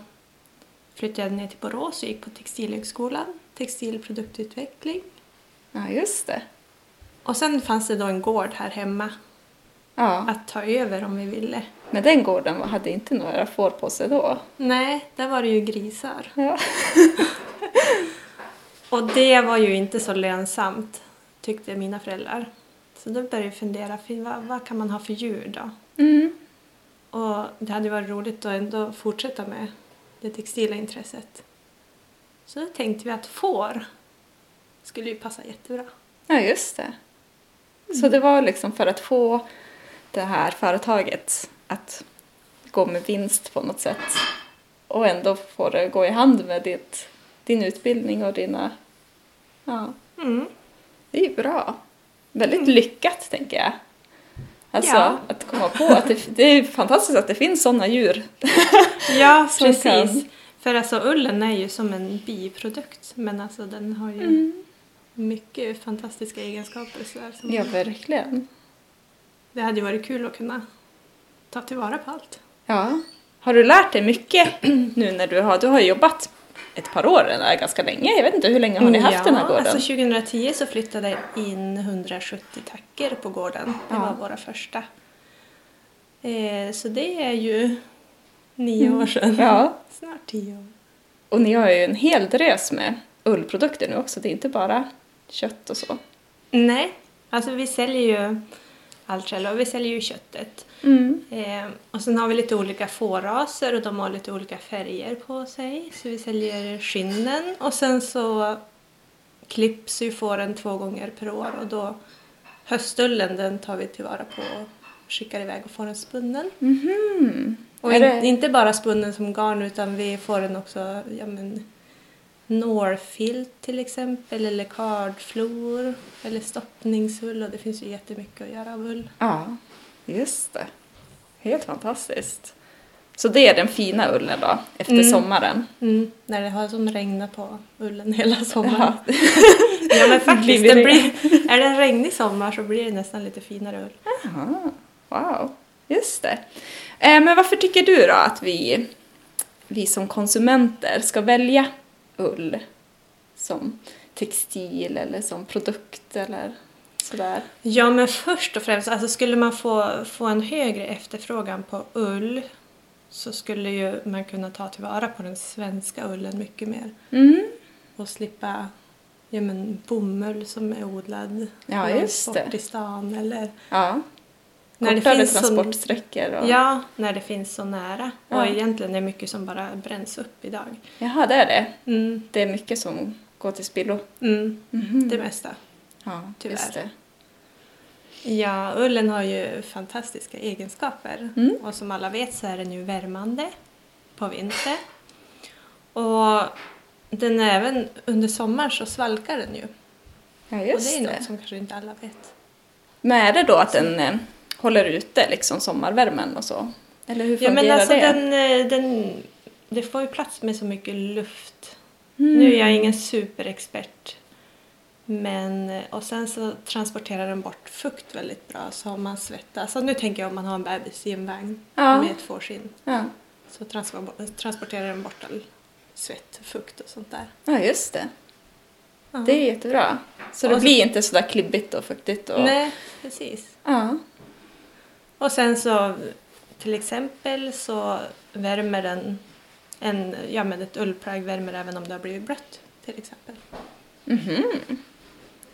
Speaker 4: flyttade jag ner till Borås och gick på Textilhögskolan, textilproduktutveckling.
Speaker 2: ja, just det.
Speaker 4: Och sen fanns det då en gård här hemma
Speaker 2: Ja.
Speaker 4: att ta över om vi ville.
Speaker 2: Men den gården hade inte några får på sig då.
Speaker 4: Nej, där var det ju grisar.
Speaker 2: Ja.
Speaker 4: Och det var ju inte så lönsamt, tyckte mina föräldrar. Så då började jag fundera, vad, vad kan man ha för djur då?
Speaker 2: Mm.
Speaker 4: Och det hade varit roligt att ändå fortsätta med det textila intresset. Så då tänkte vi att får skulle ju passa jättebra.
Speaker 2: ja, just det. Så det var liksom för att få det här företaget att gå med vinst på något sätt och ändå få det gå i hand med ditt, din utbildning och dina... Ja,
Speaker 4: Mm.
Speaker 2: det är ju bra. Väldigt lyckat, tänker jag. Alltså,
Speaker 4: Ja.
Speaker 2: att komma på att det, det är fantastiskt att det finns sådana djur.
Speaker 4: Ja, precis.
Speaker 2: kan-
Speaker 4: För alltså ullen är ju som en biprodukt men alltså den har ju
Speaker 2: Mm.
Speaker 4: mycket fantastiska egenskaper. Så där, som
Speaker 2: Ja, verkligen.
Speaker 4: Det hade ju varit kul att kunna ta tillvara på allt.
Speaker 2: Ja. Har du lärt dig mycket nu när du har, du har jobbat ett par år eller ganska länge? Jag vet inte, hur länge har ni haft den här gården?
Speaker 4: Alltså 2010 så flyttade jag in 170 tacker på gården. Det
Speaker 2: Ja.
Speaker 4: var våra första. Eh, så det är ju nio år sedan.
Speaker 2: Mm. Ja.
Speaker 4: Snart tio år.
Speaker 2: Och ni har ju en hel drös med ullprodukter nu också, det är inte bara kött och så.
Speaker 4: Nej, alltså vi säljer ju allt själva. Vi säljer ju köttet.
Speaker 2: Mm.
Speaker 4: Eh, och sen har vi lite olika fårraser och de har lite olika färger på sig. Så vi säljer skinnen och sen så klipps ju fåren två gånger per år och då höstullen den tar vi tillvara på och skickar iväg och får den spunnen.
Speaker 2: Mhm.
Speaker 4: Och
Speaker 2: Är
Speaker 4: in,
Speaker 2: det-
Speaker 4: inte bara spunnen som garn utan vi får den också ja, men, Norfilt till exempel eller kardflor eller stoppningsull och det finns ju jättemycket att göra av ull.
Speaker 2: Ja, just det. Helt fantastiskt. Så det är den fina ullen då, efter
Speaker 4: Mm.
Speaker 2: sommaren?
Speaker 4: Mm, när det har som regnat på ullen hela sommaren.
Speaker 2: Ja.
Speaker 4: Ja men faktiskt, det- blir, är det en regnig sommar så blir det nästan lite finare ull.
Speaker 2: Aha. Wow, just det. Eh, men varför tycker du då att vi, vi som konsumenter ska välja ull som textil eller som produkt eller sådär?
Speaker 4: Ja men först och främst, alltså skulle man få, få en högre efterfrågan på ull så skulle ju man kunna ta tillvara på den svenska ullen mycket mer
Speaker 2: Mm.
Speaker 4: och slippa ja, men, bomull som är odlad
Speaker 2: Ja, just det.
Speaker 4: i stan eller
Speaker 2: Ja,
Speaker 4: när det
Speaker 2: kortare
Speaker 4: finns så,
Speaker 2: transportsträckor och...
Speaker 4: ja, när det finns så nära.
Speaker 2: Ja.
Speaker 4: Och egentligen är det mycket som bara bränns upp idag.
Speaker 2: Jaha, det är det.
Speaker 4: Mm,
Speaker 2: Det är mycket som går till spillo.
Speaker 4: mm,
Speaker 2: Mhm.
Speaker 4: det mesta.
Speaker 2: Ja,
Speaker 4: Tyvärr.
Speaker 2: just det.
Speaker 4: Ja, ullen har ju fantastiska egenskaper.
Speaker 2: Mm.
Speaker 4: Och som alla vet så är den ju värmande på vintern. Och den är även under sommaren så svalkar den ju.
Speaker 2: Ja,
Speaker 4: och
Speaker 2: just
Speaker 4: det är
Speaker 2: det.
Speaker 4: något som kanske inte alla vet.
Speaker 2: Men är det då att den håller ute liksom sommarvärmen och så? Eller hur
Speaker 4: Ja
Speaker 2: fungerar
Speaker 4: men alltså
Speaker 2: det?
Speaker 4: den, eh, den, det får ju plats med så mycket luft.
Speaker 2: Mm.
Speaker 4: Nu är jag ingen superexpert. Men, eh, och sen så transporterar den bort fukt väldigt bra så om man svettas. Så nu tänker jag om man har en bebis i en vagn
Speaker 2: Ja.
Speaker 4: med ett fårskinn.
Speaker 2: Ja.
Speaker 4: Så transpor- transporterar den bort all svett, fukt och sånt där.
Speaker 2: ja, just det.
Speaker 4: Ja.
Speaker 2: Det är jättebra. Så det
Speaker 4: Och så-
Speaker 2: blir inte sådär klibbigt och fuktigt. Och...
Speaker 4: Nej, precis.
Speaker 2: Ja.
Speaker 4: Och sen så till exempel så värmer den en, ja men ett ullplagg värmer även om det har blivit blött till exempel.
Speaker 2: Mhm.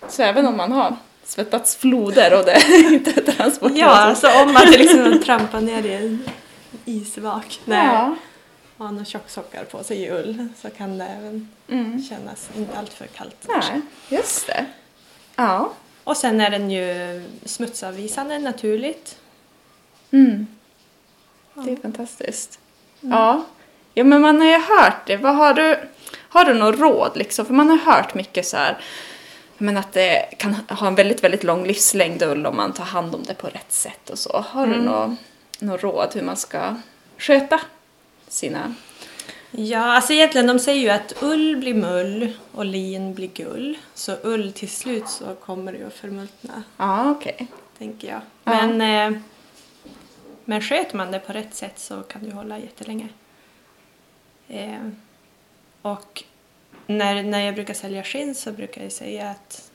Speaker 2: Så även om man har svettats floder och det inte transporteras?
Speaker 4: Ja, alltså om man till exempel trampar ner i en isvak när
Speaker 2: Ja.
Speaker 4: man har några tjocksockar på sig i ull så kan det även
Speaker 2: Mm.
Speaker 4: kännas inte alltför kallt.
Speaker 2: Nej, just det. Ja.
Speaker 4: Och sen är den ju smutsavvisande naturligt.
Speaker 2: Mm. Det är fantastiskt. Ja. ja, men man har ju hört det. Vad har du, har du något råd liksom? För man har hört mycket så här, men att det kan ha en väldigt, väldigt lång livslängd ull om man tar hand om det på rätt sätt och så. Har du
Speaker 4: Mm.
Speaker 2: något, något råd hur man ska sköta sina...
Speaker 4: Ja, alltså egentligen de säger ju att ull blir mull och lin blir gull. Så ull till slut så kommer det ju att förmultna,
Speaker 2: Ja, okej.
Speaker 4: tänker jag.
Speaker 2: Ja.
Speaker 4: Men, eh, men sköter man det på rätt sätt så kan det hålla jättelänge. Eh, och när, när jag brukar sälja skinn så brukar jag säga att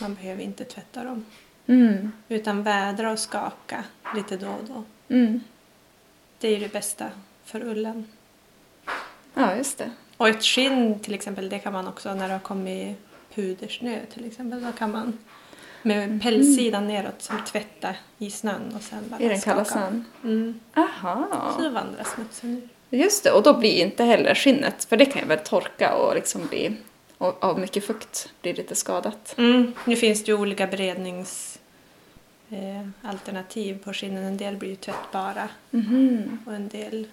Speaker 4: man behöver inte tvätta dem.
Speaker 2: Mm.
Speaker 4: Utan vädra och skaka lite då och då.
Speaker 2: Mm.
Speaker 4: Det är ju det bästa för ullen.
Speaker 2: Ja, just det.
Speaker 4: Och ett skinn till exempel, det kan man också när det har kommit pudersnö till exempel, då kan man med pälssidan neråt som tvätta i snön och sen bara
Speaker 2: I den kalla snön.
Speaker 4: Mm.
Speaker 2: Aha.
Speaker 4: Så vandrar smutsen ur.
Speaker 2: Just det, och då blir inte heller skinnet, för det kan ju väl torka och liksom bli, och av mycket fukt, blir lite skadat.
Speaker 4: Mm. Nu finns det ju olika beredningsalternativ eh, på skinnen. En del blir ju tvättbara
Speaker 2: Mhm.
Speaker 4: och en del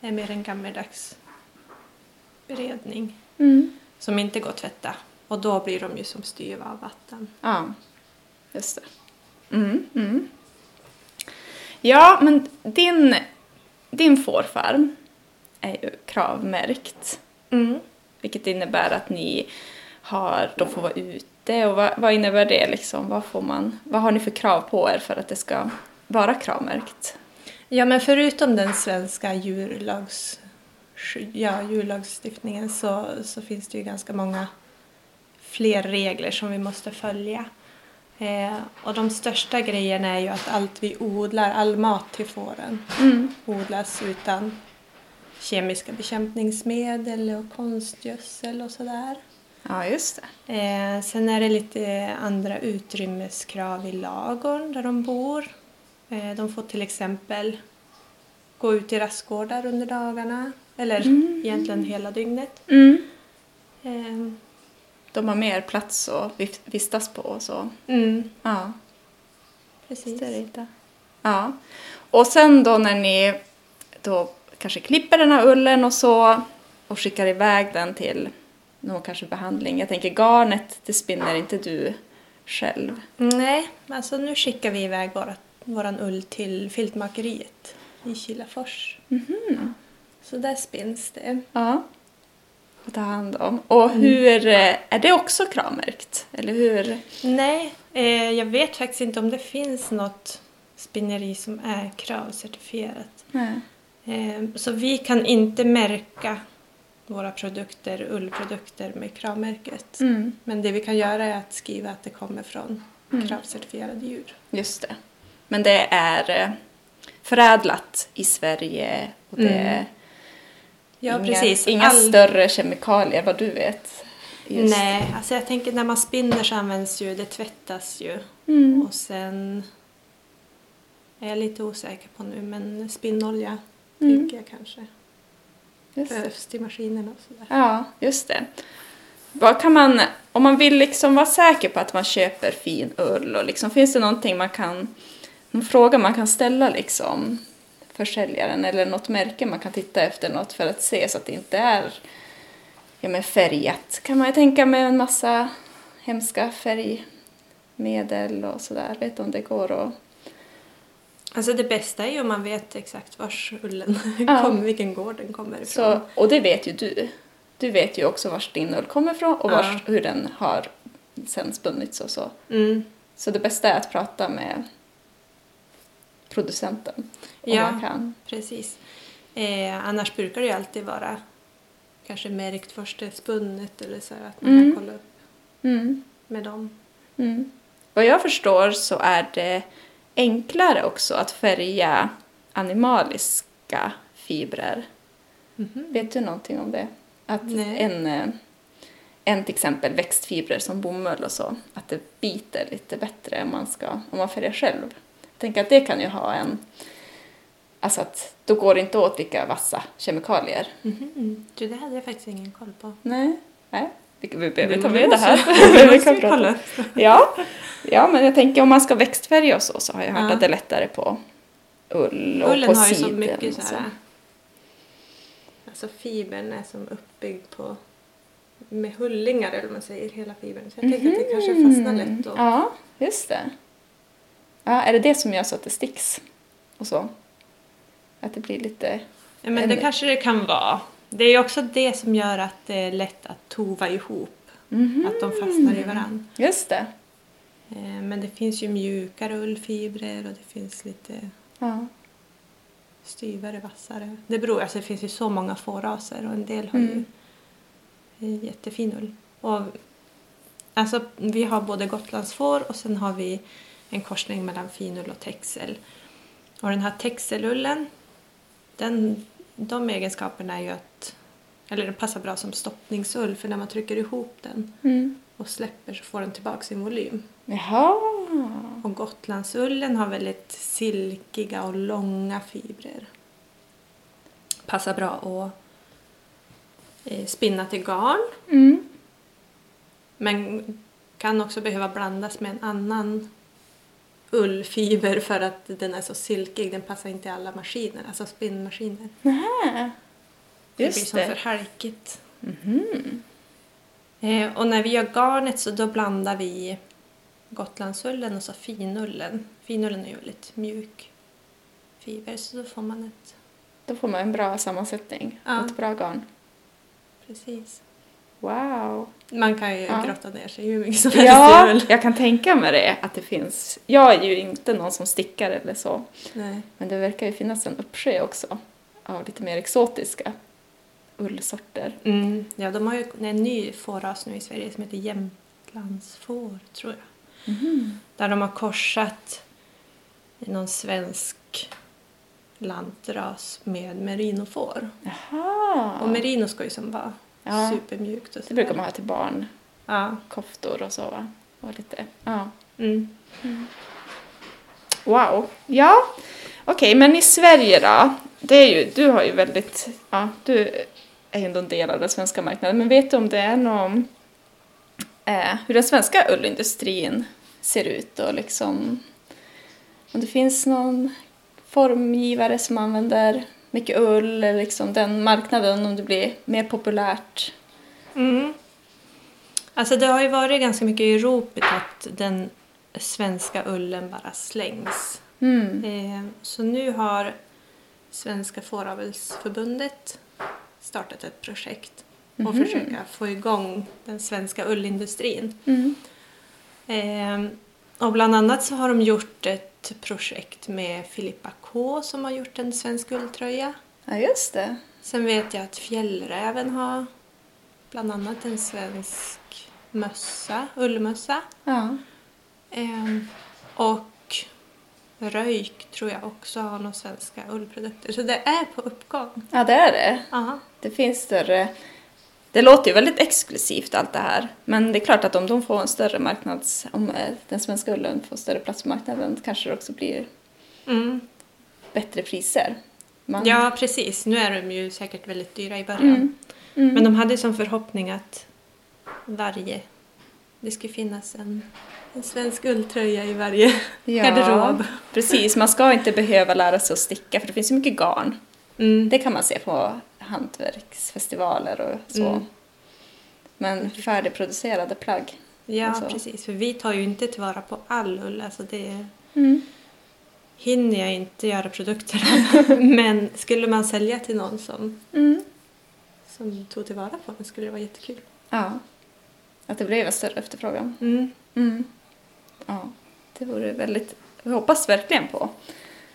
Speaker 4: är mer en gammeldags beredning
Speaker 2: Mm.
Speaker 4: som inte går att tvätta. Och då blir de ju som styva av vatten.
Speaker 2: Ja, just det. Mm, mm. Ja, men din, din fårfarm är ju kravmärkt.
Speaker 4: Mm.
Speaker 2: Vilket innebär att ni har, de får vara ute och vad, vad innebär det liksom? Vad, får man, vad har ni för krav på er för att det ska vara kravmärkt?
Speaker 4: Ja, men förutom den svenska djurlags, ja, djurlagstiftningen så, så finns det ju ganska många fler regler som vi måste följa. Eh, och de största grejerna är ju att allt vi odlar, all mat till fåren,
Speaker 2: Mm.
Speaker 4: odlas utan kemiska bekämpningsmedel och konstgödsel och sådär.
Speaker 2: Ja, just det.
Speaker 4: Eh, sen är det lite andra utrymmeskrav i lagorn där de bor. Eh, de får till exempel gå ut i rastgårdar under dagarna. Eller
Speaker 2: Mm.
Speaker 4: egentligen hela dygnet.
Speaker 2: Mm. De har mer plats att vistas på och så.
Speaker 4: mm,
Speaker 2: Ja.
Speaker 4: precis.
Speaker 2: Ja. Och sen då när ni då kanske klipper den här ullen och så och skickar iväg den till någon kanske behandling. Jag tänker garnet, det spinner inte du själv.
Speaker 4: Nej, alltså nu skickar vi iväg våra, våran ull till filtmakeriet i Kilafors.
Speaker 2: Mhm.
Speaker 4: Så där spinns det.
Speaker 2: Ja. Att ta hand om. Och hur, eh, är det också kravmärkt? Eller hur?
Speaker 4: Nej, eh, jag vet faktiskt inte om det finns något spinneri som är kravcertifierat.
Speaker 2: Nej.
Speaker 4: Eh, Så vi kan inte märka våra produkter, ullprodukter med kravmärket.
Speaker 2: Mm.
Speaker 4: Men det vi kan göra är att skriva att det kommer från
Speaker 2: Mm.
Speaker 4: kravcertifierade djur.
Speaker 2: Just det. Men det är eh, förädlat i Sverige och det
Speaker 4: Mm. Ja,
Speaker 2: inga,
Speaker 4: precis.
Speaker 2: inga
Speaker 4: All-
Speaker 2: större kemikalier vad du vet. Just.
Speaker 4: Nej, alltså jag tänker när man spinner så används ju, det tvättas ju.
Speaker 2: Mm.
Speaker 4: Och sen är jag lite osäker på nu, men spinnolja
Speaker 2: Mm.
Speaker 4: tänker jag kanske
Speaker 2: Just
Speaker 4: behövs till maskinerna och sådär.
Speaker 2: Ja, just det. Vad kan man, om man vill liksom vara säker på att man köper fin ull och liksom, finns det någonting man kan, någon fråga man kan ställa liksom försäljaren eller något märke man kan titta efter något för att se så att det inte är ja, men färgat kan man ju tänka med en massa hemska färgmedel och sådär. Vet du om det går att...
Speaker 4: Alltså det bästa är ju om man vet exakt vars ullen
Speaker 2: Ja.
Speaker 4: kommer, vilken gård den kommer ifrån.
Speaker 2: Så, och det vet ju du. Du vet ju också vars din ull kommer ifrån och vars,
Speaker 4: Ja.
Speaker 2: hur den har sen spunnits och så.
Speaker 4: Mm.
Speaker 2: Så det bästa är att prata med producenten om
Speaker 4: Ja.
Speaker 2: man kan.
Speaker 4: Precis. Eh, annars brukar det ju alltid vara kanske märkt först är spunnet eller så att man
Speaker 2: Mm.
Speaker 4: kan kolla upp
Speaker 2: Mm.
Speaker 4: med dem.
Speaker 2: Mm. Vad jag förstår så är det enklare också att färga animaliska fibrer.
Speaker 4: Mhm.
Speaker 2: Vet du någonting om det? Att
Speaker 4: Nej.
Speaker 2: en, eh, en till exempel växtfibrer som bomull och så, att det biter lite bättre om man, ska, om man färgar själv. Tänker att det kan ju ha en... Alltså att då går det inte åt lika vassa kemikalier.
Speaker 4: Mhm. Du, det hade jag faktiskt ingen koll på.
Speaker 2: Nej, nej. Vi, behöver
Speaker 4: Det
Speaker 2: ta med det här. Vi kan prata.
Speaker 4: kolla.
Speaker 2: Ja. ja, men jag tänker om man ska växtfärga och så, så har jag hört
Speaker 4: Ja.
Speaker 2: att det är lättare på ull och
Speaker 4: Ullen
Speaker 2: på
Speaker 4: har ju så
Speaker 2: siden
Speaker 4: mycket
Speaker 2: och
Speaker 4: så här... Alltså fibern är som uppbyggd på med hullingar eller vad man säger, hela fibern. Så jag tänkte att det kanske fastnar lätt. Och,
Speaker 2: Mm. Ja, just det. Ja, är det det som gör så att det sticks och så? Att det blir lite...
Speaker 4: Ja, men det kanske det kan vara. Det är också det som gör att det är lätt att tova ihop.
Speaker 2: Mhm.
Speaker 4: Att de fastnar i varann.
Speaker 2: Just det.
Speaker 4: Eh, Men det finns ju mjukare ullfibrer och det finns lite
Speaker 2: Ja.
Speaker 4: styvare, vassare. Det beror, alltså det finns ju så många fåraser och en del har
Speaker 2: Mm.
Speaker 4: ju jättefin ull. Och, alltså vi har både gotlandsfår och sen har vi en korsning mellan finull och texel. Och den här texelullen, den, de egenskaperna är ju att, eller den passar bra som stoppningsull för när man trycker ihop den
Speaker 2: Mm.
Speaker 4: och släpper så får den tillbaka sin volym.
Speaker 2: Jaha.
Speaker 4: Och Gotlandsullen har väldigt silkiga och långa fibrer. Passar bra att eh, spinna till garn.
Speaker 2: Mm.
Speaker 4: Men kan också behöva blandas med en annan ullfiber för att den är så silkig. Den passar inte i alla maskiner, alltså spinnmaskiner.
Speaker 2: Nähä.
Speaker 4: det
Speaker 2: Just
Speaker 4: blir som
Speaker 2: det.
Speaker 4: för halkigt.
Speaker 2: Mhm.
Speaker 4: Eh, och när vi gör garnet så då blandar vi Gotlandsullen och så finullen. Finullen är ju väldigt mjuk fiber så då får man ett
Speaker 2: Då får man en bra sammansättning
Speaker 4: Ja.
Speaker 2: och ett bra garn.
Speaker 4: Precis.
Speaker 2: Wow.
Speaker 4: Man kan ju
Speaker 2: Ja.
Speaker 4: grotta ner sig hur mycket som helst
Speaker 2: Ja, jag kan tänka mig det. Att det finns. Jag är ju inte någon som stickar eller så.
Speaker 4: Nej.
Speaker 2: Men det verkar ju finnas en uppsjö också av lite mer exotiska ullsorter.
Speaker 4: Mm. Ja, de har ju en ny fårras nu i Sverige som heter jämtlandsfår, tror jag. Där de har korsat någon svensk lantras med merinofår.
Speaker 2: Jaha.
Speaker 4: Och merino ska ju som vara
Speaker 2: Ja.
Speaker 4: supermjukt och
Speaker 2: Det brukar man ha till barn.
Speaker 4: Ja.
Speaker 2: Koftor och så va? Och lite, ja.
Speaker 4: Mm.
Speaker 2: Wow. Ja, okej, men i Sverige då? Det är ju, du har ju väldigt, ja, du är ju ändå en del av den svenska marknaden, men vet du om det är någon, eh, hur den svenska ullindustrin ser ut och liksom, om det finns någon formgivare som använder mycket ull, eller liksom den marknaden, om det blir mer populärt?
Speaker 4: Mm. Alltså det har ju varit ganska mycket i ropet att den svenska ullen bara slängs.
Speaker 2: Mm.
Speaker 4: Eh, Så nu har Svenska Fåravelsförbundet startat ett projekt och
Speaker 2: Mhm.
Speaker 4: försöka få igång den svenska ullindustrin.
Speaker 2: Mm.
Speaker 4: Eh, Och bland annat så har de gjort ett projekt med Filippa K som har gjort en svensk ulltröja.
Speaker 2: Ja, just det.
Speaker 4: Sen vet jag att Fjällräven har bland annat en svensk mössa, ullmössa.
Speaker 2: Ja.
Speaker 4: Ehm, och Röjk tror jag också har några svenska ullprodukter. Så det är på uppgång.
Speaker 2: ja, det är det.
Speaker 4: Ja.
Speaker 2: Det finns större... Det låter ju väldigt exklusivt allt det här. Men det är klart att om de får en större marknads... Om eh, den svenska ullen får större plats på marknaden kanske det också blir
Speaker 4: Mm.
Speaker 2: bättre priser. Man,
Speaker 4: ja, precis. Nu är de ju säkert väldigt dyra i början.
Speaker 2: Mm. Mm.
Speaker 4: Men de hade som förhoppning att varje det ska finnas en, en svensk ulltröja i varje
Speaker 2: Ja,
Speaker 4: garderob.
Speaker 2: precis. Man ska inte behöva lära sig att sticka för det finns ju mycket garn.
Speaker 4: Mm.
Speaker 2: Det kan man se på hantverksfestivaler och så.
Speaker 4: Mm.
Speaker 2: Men färdigproducerade plagg.
Speaker 4: Ja,
Speaker 2: Alltså.
Speaker 4: precis. För vi tar ju inte tillvara på all ull. Alltså det
Speaker 2: Mm.
Speaker 4: hinner jag inte göra produkter av. Men skulle man sälja till någon som,
Speaker 2: Mm.
Speaker 4: som tog tillvara på den skulle det vara jättekul.
Speaker 2: Ja. Att det blev en större efterfrågan.
Speaker 4: Mm.
Speaker 2: Mm. Ja, det vore väldigt... Jag hoppas verkligen på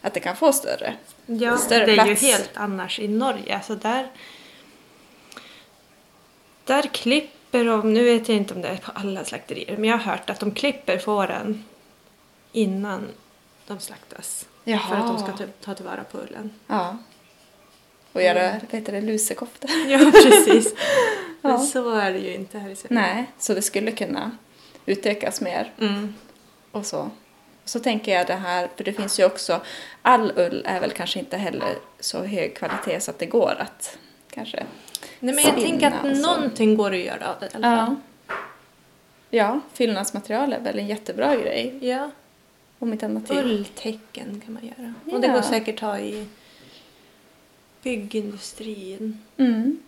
Speaker 2: att det kan få större.
Speaker 4: Ja,
Speaker 2: Större
Speaker 4: det är
Speaker 2: plats.
Speaker 4: ju helt annars i Norge. Alltså där, där klipper de, nu vet jag inte om det är på alla slakterier, men jag har hört att de klipper fåren innan de slaktas.
Speaker 2: Jaha.
Speaker 4: För att de ska ta, ta tillvara på ullen.
Speaker 2: Ja. Och göra, vad heter det, lusekofta.
Speaker 4: Ja, precis.
Speaker 2: Ja.
Speaker 4: Men så är det ju inte här i Sverige.
Speaker 2: Nej, så det skulle kunna utökas mer
Speaker 4: Mm.
Speaker 2: och så. Så tänker jag det här, för det finns ju också, all ull är väl kanske inte heller så hög kvalitet så att det går att kanske...
Speaker 4: Nej, men jag tänker att
Speaker 2: och så.
Speaker 4: någonting går att göra av det i alla fall.
Speaker 2: Ja. Ja, fyllnadsmaterial är väl en jättebra grej,
Speaker 4: Ja.
Speaker 2: om inte annat.
Speaker 4: Ulltecken kan man göra. Och det
Speaker 2: Ja.
Speaker 4: går säkert att ha i byggindustrin
Speaker 2: Mm.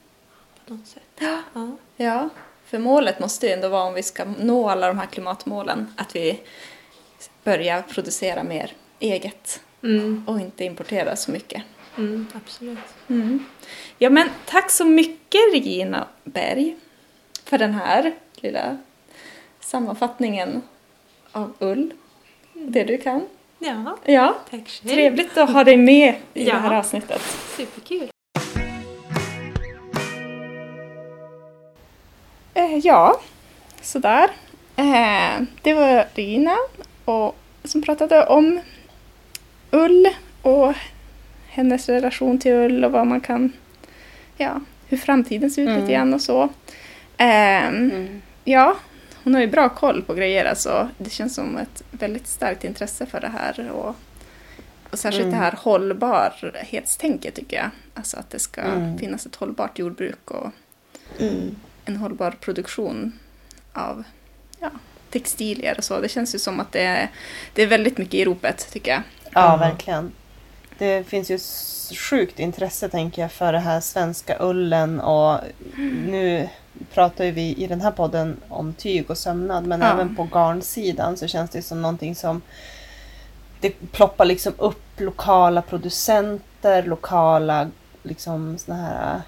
Speaker 4: på något sätt.
Speaker 2: Ja.
Speaker 4: Ja.
Speaker 2: Ja, för målet måste ju ändå vara om vi ska nå alla de här klimatmålen att vi börjar producera mer eget
Speaker 4: Mm.
Speaker 2: och inte importera så mycket.
Speaker 4: Mm, absolut.
Speaker 2: Mm. Ja, men tack så mycket Regina Berg för den här lilla sammanfattningen av ull. Det du kan.
Speaker 4: Ja,
Speaker 2: Ja,
Speaker 4: tack själv.
Speaker 2: trevligt att ha dig med i
Speaker 4: Ja.
Speaker 2: det här avsnittet.
Speaker 4: Superkul.
Speaker 2: Eh, ja, sådär. Eh, det var Regina och, som pratade om ull och hennes relation till ull och vad man kan, ja, hur framtiden ser ut
Speaker 3: Mm.
Speaker 2: lite grann och så. Ehm,
Speaker 3: Mm.
Speaker 2: Ja, hon har ju bra koll på grejer alltså. Det känns som ett väldigt starkt intresse för det här och, och särskilt
Speaker 3: Mm.
Speaker 2: det här hållbarhetstänket tycker jag. Alltså att det ska
Speaker 3: Mm.
Speaker 2: finnas ett hållbart jordbruk och
Speaker 1: Mm.
Speaker 2: en hållbar produktion av ja, textilier och så. Det känns ju som att det är, det är väldigt mycket i ropet tycker jag.
Speaker 3: Ja, verkligen. Det finns ju sjukt intresse tänker jag för det här svenska ullen och nu pratar ju vi i den här podden om tyg och sömnad men
Speaker 2: Ja.
Speaker 3: även på garnsidan så känns det som någonting som det ploppar liksom upp lokala producenter, lokala liksom såna här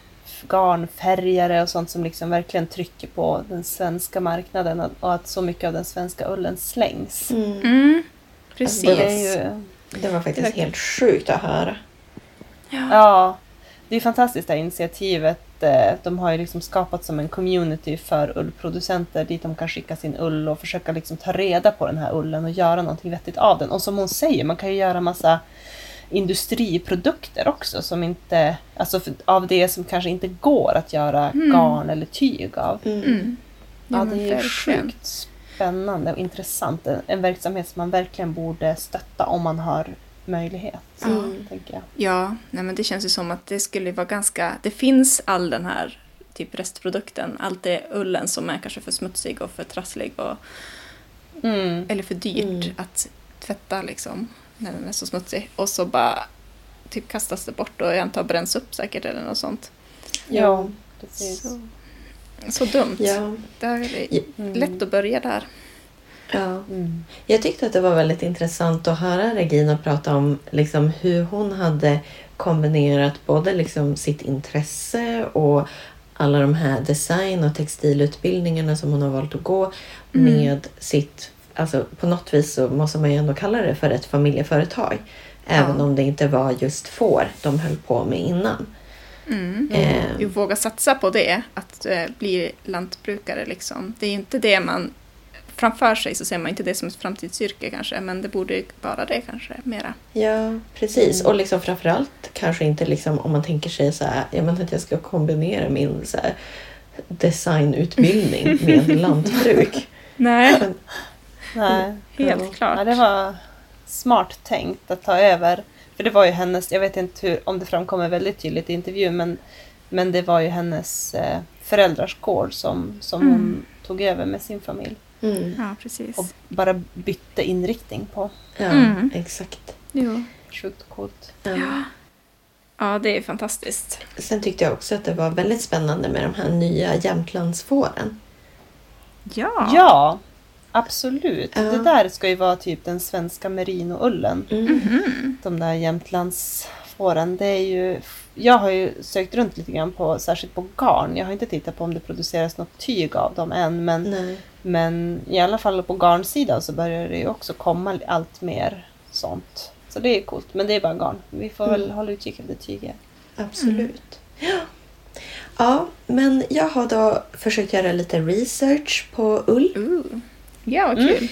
Speaker 3: garnfärgare och sånt som liksom verkligen trycker på den svenska marknaden och- att så mycket av den svenska ullen slängs.
Speaker 1: Mm.
Speaker 2: Mm, precis.
Speaker 3: Det är ju
Speaker 1: Det var faktiskt helt sjukt att höra.
Speaker 3: Ja, det är fantastiskt det här initiativet. Eh, De har ju liksom skapat som en community för ullproducenter dit de kan skicka sin ull och försöka liksom ta reda på den här ullen och göra någonting vettigt av den. Och som hon säger, man kan ju göra massa industriprodukter också som inte, alltså för, av det som kanske inte går att göra
Speaker 2: Mm.
Speaker 3: garn eller tyg av.
Speaker 1: Mm.
Speaker 2: Mm.
Speaker 3: Ja, det är
Speaker 2: verkligen.
Speaker 3: sjukt spännande och intressant. En, en verksamhet som man verkligen borde stötta om man har möjlighet.
Speaker 1: Mm.
Speaker 3: Tänker jag.
Speaker 2: Ja, nej men det känns ju som att det skulle vara ganska... Det finns all den här typ restprodukten, allt det ullen som är kanske för smutsig och för trasslig och,
Speaker 3: Mm.
Speaker 2: eller för dyrt
Speaker 1: Mm.
Speaker 2: att tvätta liksom när den är så smutsig. Och så bara typ kastas det bort och jag antar bränns upp säkert eller något sånt.
Speaker 3: Ja, precis.
Speaker 2: Så, så dumt.
Speaker 1: Ja.
Speaker 2: Det är lätt att börja där.
Speaker 1: Ja.
Speaker 3: Mm.
Speaker 1: Jag tyckte att det var väldigt intressant att höra Regina prata om liksom hur hon hade kombinerat både liksom sitt intresse och alla de här design och textilutbildningarna som hon har valt att gå
Speaker 2: Mm.
Speaker 1: med sitt, alltså på något vis så måste man ju ändå kalla det för ett familjeföretag. Även
Speaker 2: Ja.
Speaker 1: om det inte var just får de höll på med innan.
Speaker 2: Mm.
Speaker 1: Eh,
Speaker 2: Jo, våga satsa på det, att eh, bli lantbrukare liksom. Det är inte det man... Framför sig så ser man inte det som ett framtidsyrke kanske, men det borde vara det kanske mera.
Speaker 1: Ja, precis.
Speaker 3: Mm.
Speaker 1: Och liksom framförallt kanske inte liksom om man tänker sig så här, jag menar att jag ska kombinera min så här, designutbildning med lantbruk.
Speaker 2: Nej,
Speaker 1: Men,
Speaker 3: Nej.
Speaker 2: helt
Speaker 3: Ja,
Speaker 2: klart.
Speaker 3: det var smart tänkt att ta över. För det var ju hennes, jag vet inte hur, om det framkommer väldigt tydligt i intervjun, men, men det var ju hennes eh, föräldrars gård som, som
Speaker 2: Mm.
Speaker 3: hon tog över med sin familj.
Speaker 1: Mm.
Speaker 2: Ja, precis.
Speaker 3: och bara bytte inriktning på.
Speaker 1: Ja,
Speaker 2: Mm.
Speaker 1: exakt.
Speaker 2: Jo.
Speaker 3: Sjukt coolt.
Speaker 1: Ja.
Speaker 2: Ja, det är fantastiskt.
Speaker 1: Sen tyckte jag också att det var väldigt spännande med de här nya Jämtlandsfåren.
Speaker 2: Ja.
Speaker 3: Ja, absolut.
Speaker 1: Ja.
Speaker 3: Det där ska ju vara typ den svenska merinoullen.
Speaker 1: Mm.
Speaker 2: Mhm.
Speaker 3: De där Jämtlandsfåren. Det är ju... Jag har ju sökt runt lite grann på, särskilt på garn. Jag har inte tittat på om det produceras något tyg av dem än. Men,
Speaker 1: Nej.
Speaker 3: men i alla fall på garnsidan så börjar det ju också komma allt mer sånt. Så det är coolt. Men det är bara garn. Vi får väl
Speaker 1: Mm.
Speaker 3: hålla utkik efter tyget.
Speaker 1: Absolut. Ja. ja, men jag har då försökt göra lite research på ull.
Speaker 2: Ooh. Ja, vad
Speaker 3: Mm.
Speaker 2: kul.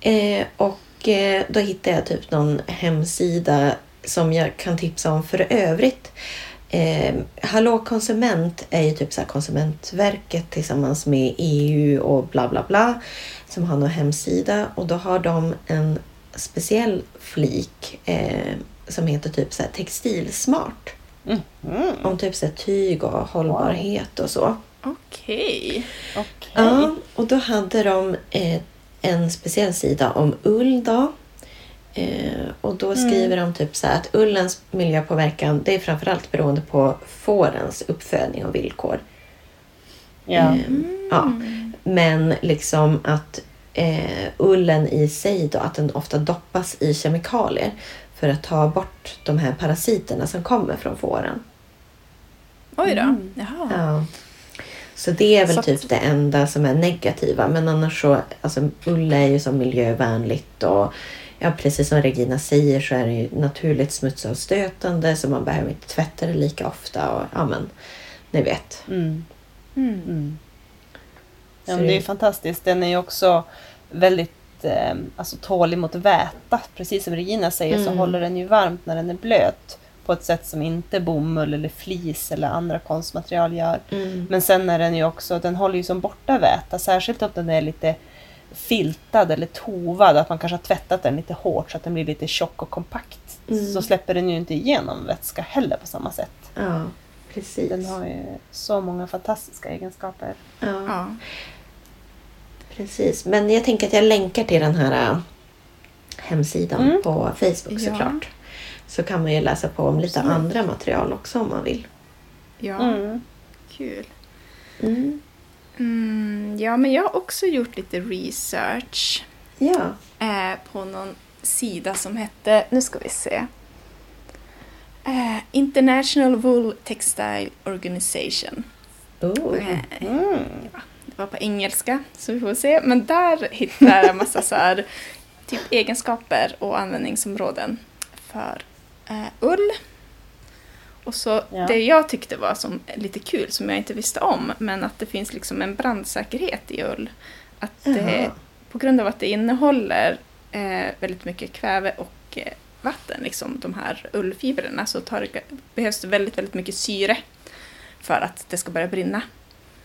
Speaker 1: Eh, och eh, då hittade jag typ någon hemsida som jag kan tipsa om för övrigt. Eh, Hallå konsument är ju typ så Konsumentverket tillsammans med EU och bla bla bla som har någon hemsida och då har de en speciell flik eh, som heter typ så textilsmart.
Speaker 3: Mm.
Speaker 1: Om typ så tyg och hållbarhet och så.
Speaker 2: Okej.
Speaker 3: Okej.
Speaker 1: Ja, och då hade de eh, en speciell sida om ull då. Eh, och då skriver de typ så här att ullens miljöpåverkan det är framförallt beroende på fårens uppfödning och villkor.
Speaker 3: Ja.
Speaker 1: Eh, ja. Men liksom att eh, ullen i sig då, att den ofta doppas i kemikalier för att ta bort de här parasiterna som kommer från fåren.
Speaker 2: Oj då.
Speaker 3: Mm.
Speaker 2: Jaha.
Speaker 1: Ja. Så det är väl
Speaker 3: Så att-
Speaker 1: typ det enda som är negativa. Men annars så, alltså ull är ju som miljövänligt och ja, precis som Regina säger så är det ju naturligt smutsavstötande så man behöver inte tvätta det lika ofta och ja men, ni vet.
Speaker 3: Mm.
Speaker 2: Mm.
Speaker 3: Mm.
Speaker 1: Så
Speaker 3: Ja, men det är ju fantastiskt. Den är ju också väldigt eh, alltså, tålig mot väta. Precis som Regina säger så
Speaker 1: Mm.
Speaker 3: håller den ju varmt när den är blöt. På ett sätt som inte bomull eller flis eller andra konstmaterial gör.
Speaker 1: Mm.
Speaker 3: Men sen är den ju också, den håller ju som borta väta. Särskilt om den är lite filtad eller tovad. Att man kanske har tvättat den lite hårt så att den blir lite tjock och kompakt.
Speaker 1: Mm.
Speaker 3: Så släpper den ju inte igenom vätska heller på samma sätt.
Speaker 1: Ja, precis.
Speaker 3: Den har ju så många fantastiska egenskaper.
Speaker 1: Ja,
Speaker 2: Ja.
Speaker 1: precis. Men jag tänker att jag länkar till den här äh, hemsidan
Speaker 3: Mm.
Speaker 1: på Facebook
Speaker 2: Ja.
Speaker 1: såklart. Så kan man ju läsa på om lite
Speaker 3: Absolut.
Speaker 1: andra material också om man vill.
Speaker 2: Ja,
Speaker 3: Mm.
Speaker 2: kul.
Speaker 1: Mm.
Speaker 2: Mm, ja, men jag har också gjort lite research
Speaker 1: Ja.
Speaker 2: eh, på någon sida som hette, nu ska vi se, eh, International Wool Textile Organization.
Speaker 1: Oh.
Speaker 2: Eh,
Speaker 3: Mm.
Speaker 2: det var på engelska, så vi får se. Men där hittar jag en massa så här, typ egenskaper och användningsområden för eh, ull. Och så
Speaker 3: Ja.
Speaker 2: det jag tyckte var som lite kul, som jag inte visste om, men att det finns liksom en brandsäkerhet i ull. Att det, på grund av att det innehåller eh, väldigt mycket kväve och eh, vatten, liksom de här ullfibrerna, så tar behövs det väldigt, väldigt mycket syre för att det ska börja brinna.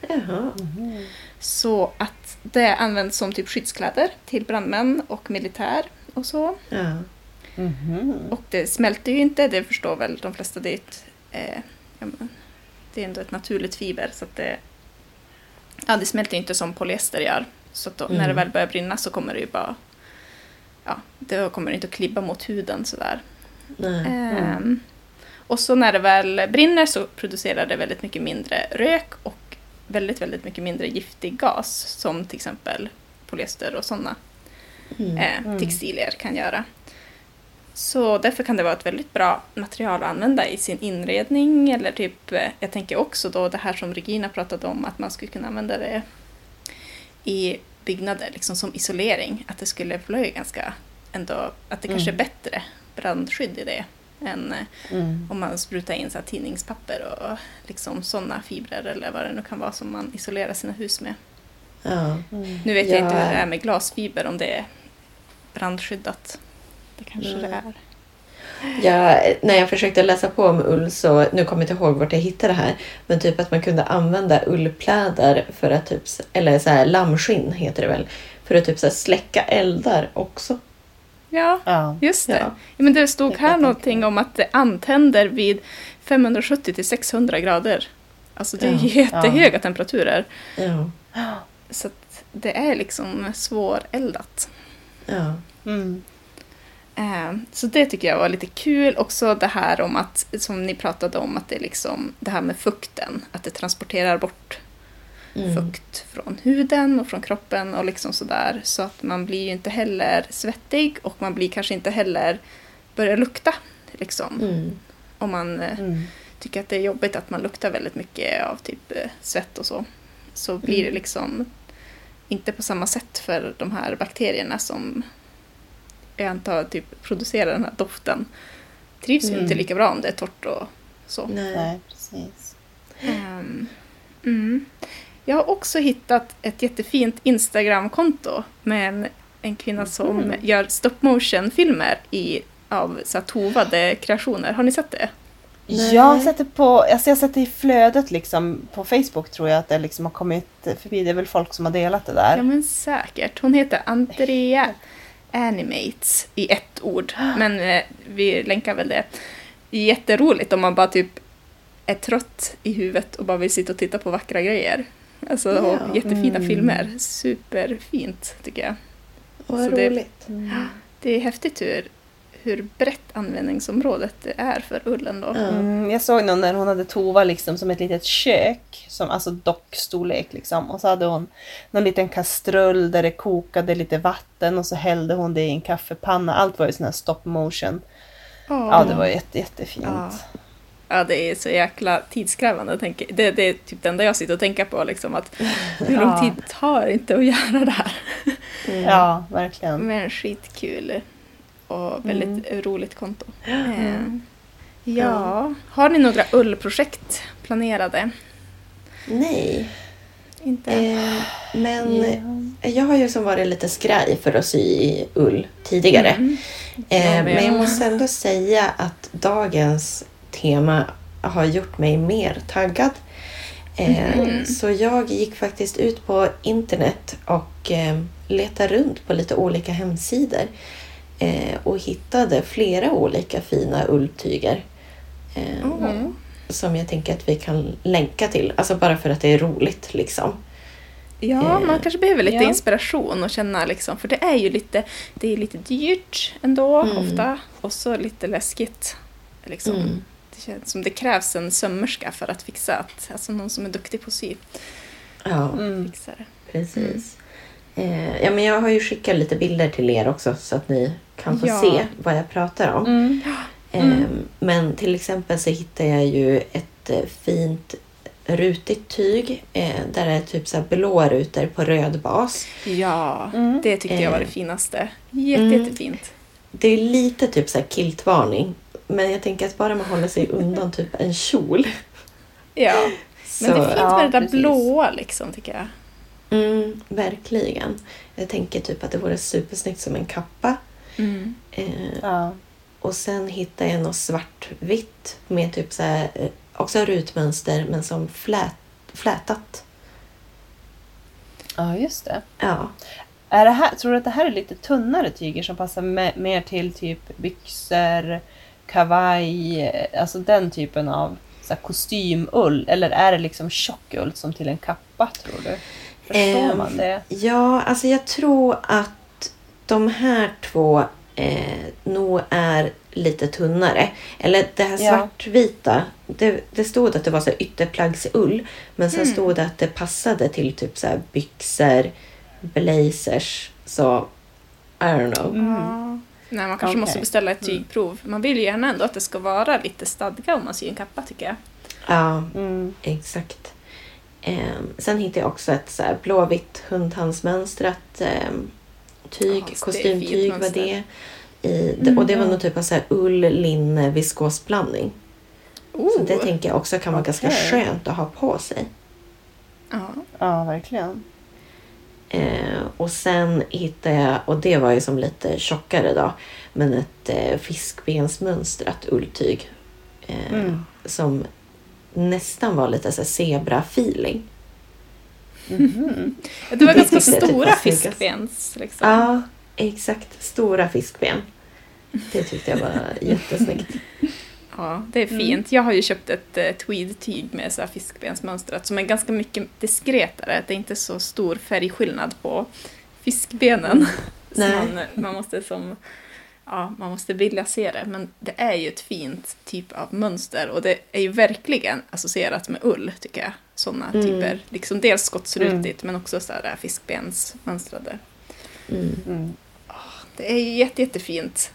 Speaker 1: Jaha.
Speaker 3: Mhm.
Speaker 2: Så att det används som typ skyddskläder till brandmän och militär och så.
Speaker 1: Ja.
Speaker 3: Mhm.
Speaker 2: Och det smälter ju inte, det förstår väl de flesta. Det är, ett, eh, ja, det är ändå ett naturligt fiber så det, ja, det smälter ju inte som polyester gör. Så då, när det
Speaker 1: Mm.
Speaker 2: väl börjar brinna så kommer det ju bara, ja, det kommer inte att klibba mot huden sådär.
Speaker 1: Nej.
Speaker 2: Ehm, och så när det väl brinner så producerar det väldigt mycket mindre rök och väldigt, väldigt mycket mindre giftig gas som till exempel polyester och sådana
Speaker 1: Mm.
Speaker 2: eh,
Speaker 3: Mm.
Speaker 2: textilier kan göra. Så därför kan det vara ett väldigt bra material att använda i sin inredning eller typ, eh, jag tänker också då det här som Regina pratade om att man skulle kunna använda det i byggnader liksom som isolering. Att det skulle bli ganska ändå, att det kanske är
Speaker 3: Mm.
Speaker 2: bättre brandskydd i det än eh,
Speaker 3: Mm.
Speaker 2: om man sprutar in så här tidningspapper och liksom sådana fibrer eller vad det nu kan vara som man isolerar sina hus med.
Speaker 1: Ja.
Speaker 3: Mm.
Speaker 2: Nu vet jag
Speaker 1: Ja.
Speaker 2: inte hur det är med glasfiber, om det är brandskyddat. Det kanske
Speaker 1: Nej.
Speaker 2: det är.
Speaker 1: Jag, när jag försökte läsa på om ull så, nu kommer jag inte ihåg vart jag hittade det här, men typ att man kunde använda ullplädar för att typ, eller så här lammskinn heter det väl, för att typ så här släcka eldar också.
Speaker 2: Ja,
Speaker 3: Ja.
Speaker 2: just det.
Speaker 1: Ja.
Speaker 2: Ja. men det stod här någonting om att det antänder vid 570 till 600 grader. Alltså det är
Speaker 1: Ja.
Speaker 2: jättehöga temperaturer.
Speaker 1: Ja.
Speaker 2: Så att, det är liksom svåreldat.
Speaker 1: Ja.
Speaker 3: Mm.
Speaker 2: Eh, Så det tycker jag var lite kul. Också det här om att, som ni pratade om, att det är liksom det här med fukten. Att det transporterar bort
Speaker 1: Mm.
Speaker 2: fukt från huden och från kroppen och liksom sådär. Så att man blir ju inte heller svettig och man blir kanske inte heller börjar lukta. Liksom.
Speaker 1: Mm.
Speaker 2: Om man eh,
Speaker 3: Mm.
Speaker 2: tycker att det är jobbigt att man luktar väldigt mycket av typ eh, svett och så. Så blir det
Speaker 1: Mm.
Speaker 2: liksom inte på samma sätt för de här bakterierna som jag antar typ producerar den här doften. Trivs
Speaker 3: Mm.
Speaker 2: inte lika bra om det är torrt och så.
Speaker 1: Nej.
Speaker 3: Nej, precis.
Speaker 2: Ehm, mm. Jag har också hittat ett jättefint Instagram-konto med en, en kvinna som
Speaker 3: Mhm.
Speaker 2: gör stop motion-filmer i, av så här, tovade kreationer. Har ni sett det?
Speaker 1: Nej.
Speaker 3: Jag har sett det på, alltså jag har sett det i flödet liksom på Facebook tror jag att det liksom har kommit förbi. Det är väl folk som har delat det där.
Speaker 2: Ja men säkert. Hon heter Andrea Animates i ett ord. Men eh, vi länkar väl det. Jätteroligt om man bara typ är trött i huvudet och bara vill sitta och titta på vackra grejer. Alltså
Speaker 1: Ja.
Speaker 2: jättefina
Speaker 3: Mm.
Speaker 2: filmer. Superfint tycker jag.
Speaker 1: Vad
Speaker 2: Så det-
Speaker 1: roligt.
Speaker 3: Mm.
Speaker 2: Det är häftigt hur, hur brett användningsområdet det är för ullen då.
Speaker 3: Mm, jag såg någon när hon hade Tova liksom som ett litet kök, som, alltså dockstorlek liksom. Och så hade hon någon liten kastrull där det kokade lite vatten och så hällde hon det i en kaffepanna. Allt var ju sån här stop motion. Ja, det var jätte, jättefint.
Speaker 2: Ja. Ja, det är så jäkla tidskrävande. Tänker. Det, det är typ det enda jag sitter och tänker på. Liksom, att hur lång tid tar det inte att göra det här?
Speaker 1: Mm.
Speaker 3: Ja, verkligen.
Speaker 2: Men skitkul och väldigt roligt konto. Eh,
Speaker 1: Mm.
Speaker 2: ja, har ni några ullprojekt planerade?
Speaker 1: Nej.
Speaker 2: Inte?
Speaker 1: Eh, men
Speaker 3: Ja.
Speaker 1: jag har ju som varit lite skraj för att sy i ull tidigare.
Speaker 2: Mm.
Speaker 1: Eh,
Speaker 2: med.
Speaker 1: men jag måste ändå säga att dagens tema har gjort mig mer taggad. Eh,
Speaker 2: Mhm.
Speaker 1: Så jag gick faktiskt ut på internet och eh, letade runt på lite olika hemsidor och hittade flera olika fina ulltyger. Eh,
Speaker 2: Mm.
Speaker 1: Som jag tänker att vi kan länka till, alltså bara för att det är roligt liksom.
Speaker 2: Ja,
Speaker 1: Eh,
Speaker 2: man kanske behöver lite
Speaker 3: ja.
Speaker 2: inspiration och känna liksom, för det är ju lite, det är lite dyrt ändå
Speaker 1: Mm.
Speaker 2: ofta och så lite läskigt. Liksom.
Speaker 1: Mm.
Speaker 2: Det känns som det krävs en sömmerska för att fixa att, alltså någon som är duktig på att sy.
Speaker 1: Ja.
Speaker 3: Mm.
Speaker 2: Fixa det.
Speaker 1: Precis. Eh, ja, men jag har ju skickat lite bilder till er också så att ni kan få
Speaker 2: Ja.
Speaker 1: se vad jag pratar om.
Speaker 3: Mm.
Speaker 1: Eh, men till exempel så hittar jag ju ett eh, fint rutigt tyg eh, där det är typ så här blå rutor på röd bas.
Speaker 2: Ja,
Speaker 3: Mm.
Speaker 2: det tyckte jag var det finaste. Jätte,
Speaker 1: Mm.
Speaker 2: Jättefint.
Speaker 1: Det är lite typ så här kiltvarning. Men jag tänker att bara man håller sig undan typ en kjol.
Speaker 2: Ja,
Speaker 1: Så,
Speaker 2: men det är fint
Speaker 3: Ja,
Speaker 2: med det där
Speaker 3: precis.
Speaker 2: blåa liksom tycker jag.
Speaker 1: Mm, verkligen. Jag tänker typ att det vore supersnyggt som en kappa.
Speaker 2: Mm.
Speaker 1: Eh,
Speaker 3: Ja.
Speaker 1: Och sen hittade jag något svartvitt med typ så här, eh, också rutmönster men som flät, flätat.
Speaker 3: ja, just det.
Speaker 1: Ja.
Speaker 3: Är det här, tror du att det här är lite tunnare tyger som passar me- mer till typ byxor, kavaj, eh, alltså den typen av så kostymull? Eller är det liksom tjock ull som till en kappa tror du? Förstår
Speaker 1: Ehm,
Speaker 3: man det?
Speaker 1: ja, alltså jag tror att de här två eh, nog är lite tunnare. Eller det här
Speaker 3: Ja.
Speaker 1: svartvita, det, det stod att det var så ytterplaggsull. Men sen
Speaker 2: Mm.
Speaker 1: stod det att det passade till typ så här byxor, blazers. Så, I don't know.
Speaker 3: Mm.
Speaker 2: Ja. Nej, man kanske
Speaker 3: Okej.
Speaker 2: måste beställa ett tygprov. Man vill ju gärna ändå att det ska vara lite stadga om man syr en kappa tycker jag.
Speaker 1: Ja,
Speaker 3: Mm.
Speaker 1: Exakt. Ehm, sen hittade jag också ett så här blåvitt hundhandsmönstrat ehm, tyg,
Speaker 2: är
Speaker 1: kostymtyg var det. I, det- Och det var
Speaker 3: Mhm.
Speaker 1: nog typ av så här ull, linne, viskosblandning. Så det tänker jag också kan vara ganska
Speaker 3: Okej.
Speaker 1: skönt att ha på sig.
Speaker 2: ja.
Speaker 3: Ja, verkligen.
Speaker 1: Eh, och sen hittade jag, och det var ju som lite tjockare då, men ett eh, fiskbensmönstrat ulltyg. Eh,
Speaker 3: Mm.
Speaker 1: Som nästan var lite så zebra-feeling.
Speaker 3: Mhm.
Speaker 2: Det var ganska
Speaker 1: typ
Speaker 2: stora fiskbens. Liksom.
Speaker 1: Ja, exakt. Stora fiskben. Det tyckte jag var jättesnyggt.
Speaker 2: Ja, det är fint. Jag har ju köpt ett eh, tweed-tyg med så här fiskbensmönstrat som är ganska mycket diskretare. Det är inte så stor färgskillnad på fiskbenen.
Speaker 1: Nej.
Speaker 2: man, man måste som... Ja, man måste vilja se det, men det är ju ett fint typ av mönster och det är ju verkligen associerat med ull, tycker jag. Sådana
Speaker 1: Mm.
Speaker 2: typer. Liksom dels skottsrutigt, men också så här fiskbensmönstrade.
Speaker 1: Mm.
Speaker 3: Mm.
Speaker 2: Det är ju jätte, jättefint.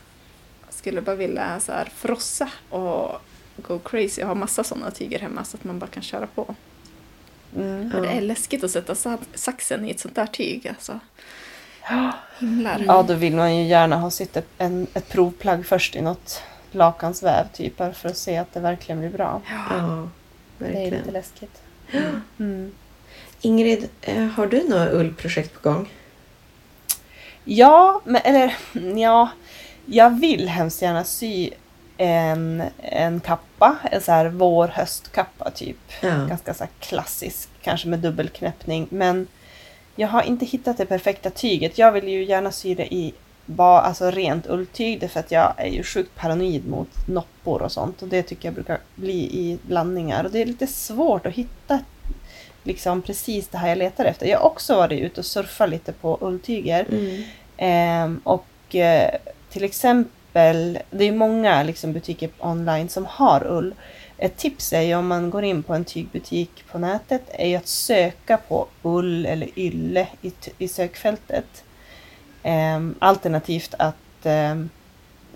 Speaker 2: Jag skulle bara vilja så här frossa och go crazy och ha massa sådana tyger hemma så att man bara kan köra på.
Speaker 3: Mm.
Speaker 2: Men Det är
Speaker 1: Ja.
Speaker 2: läskigt att sätta sa- saxen i ett sånt där tyg alltså. Himlar.
Speaker 3: Ja, då vill man ju gärna ha ett, en, ett provplagg först i något lakansväv typ bara för att se att det verkligen blir bra.
Speaker 1: Ja,
Speaker 3: Det är lite
Speaker 1: verkligen.
Speaker 3: läskigt. Mm.
Speaker 1: Ingrid, eh, har du några ullprojekt på gång?
Speaker 3: Ja, men, eller ja, jag vill hemskt gärna sy en, en kappa, en så här vår-höstkappa typ.
Speaker 1: Ja.
Speaker 3: Ganska så här klassisk, kanske med dubbelknäppning. Men jag har inte hittat det perfekta tyget. Jag vill ju gärna sy det i ba, alltså rent ulltyg därför att jag är ju sjukt paranoid mot noppor och sånt. Och det tycker jag brukar bli i blandningar. Och det är lite svårt att hitta liksom precis det här jag letar efter. Jag har också varit ute och surfat lite på ulltyger.
Speaker 1: Mm.
Speaker 3: Ehm, och eh, till exempel, det är många liksom, butiker online som har ull. Ett tips är ju om man går in på en tygbutik på nätet är ju att söka på ull eller ylle i, i sökfältet. Ehm, alternativt att ehm,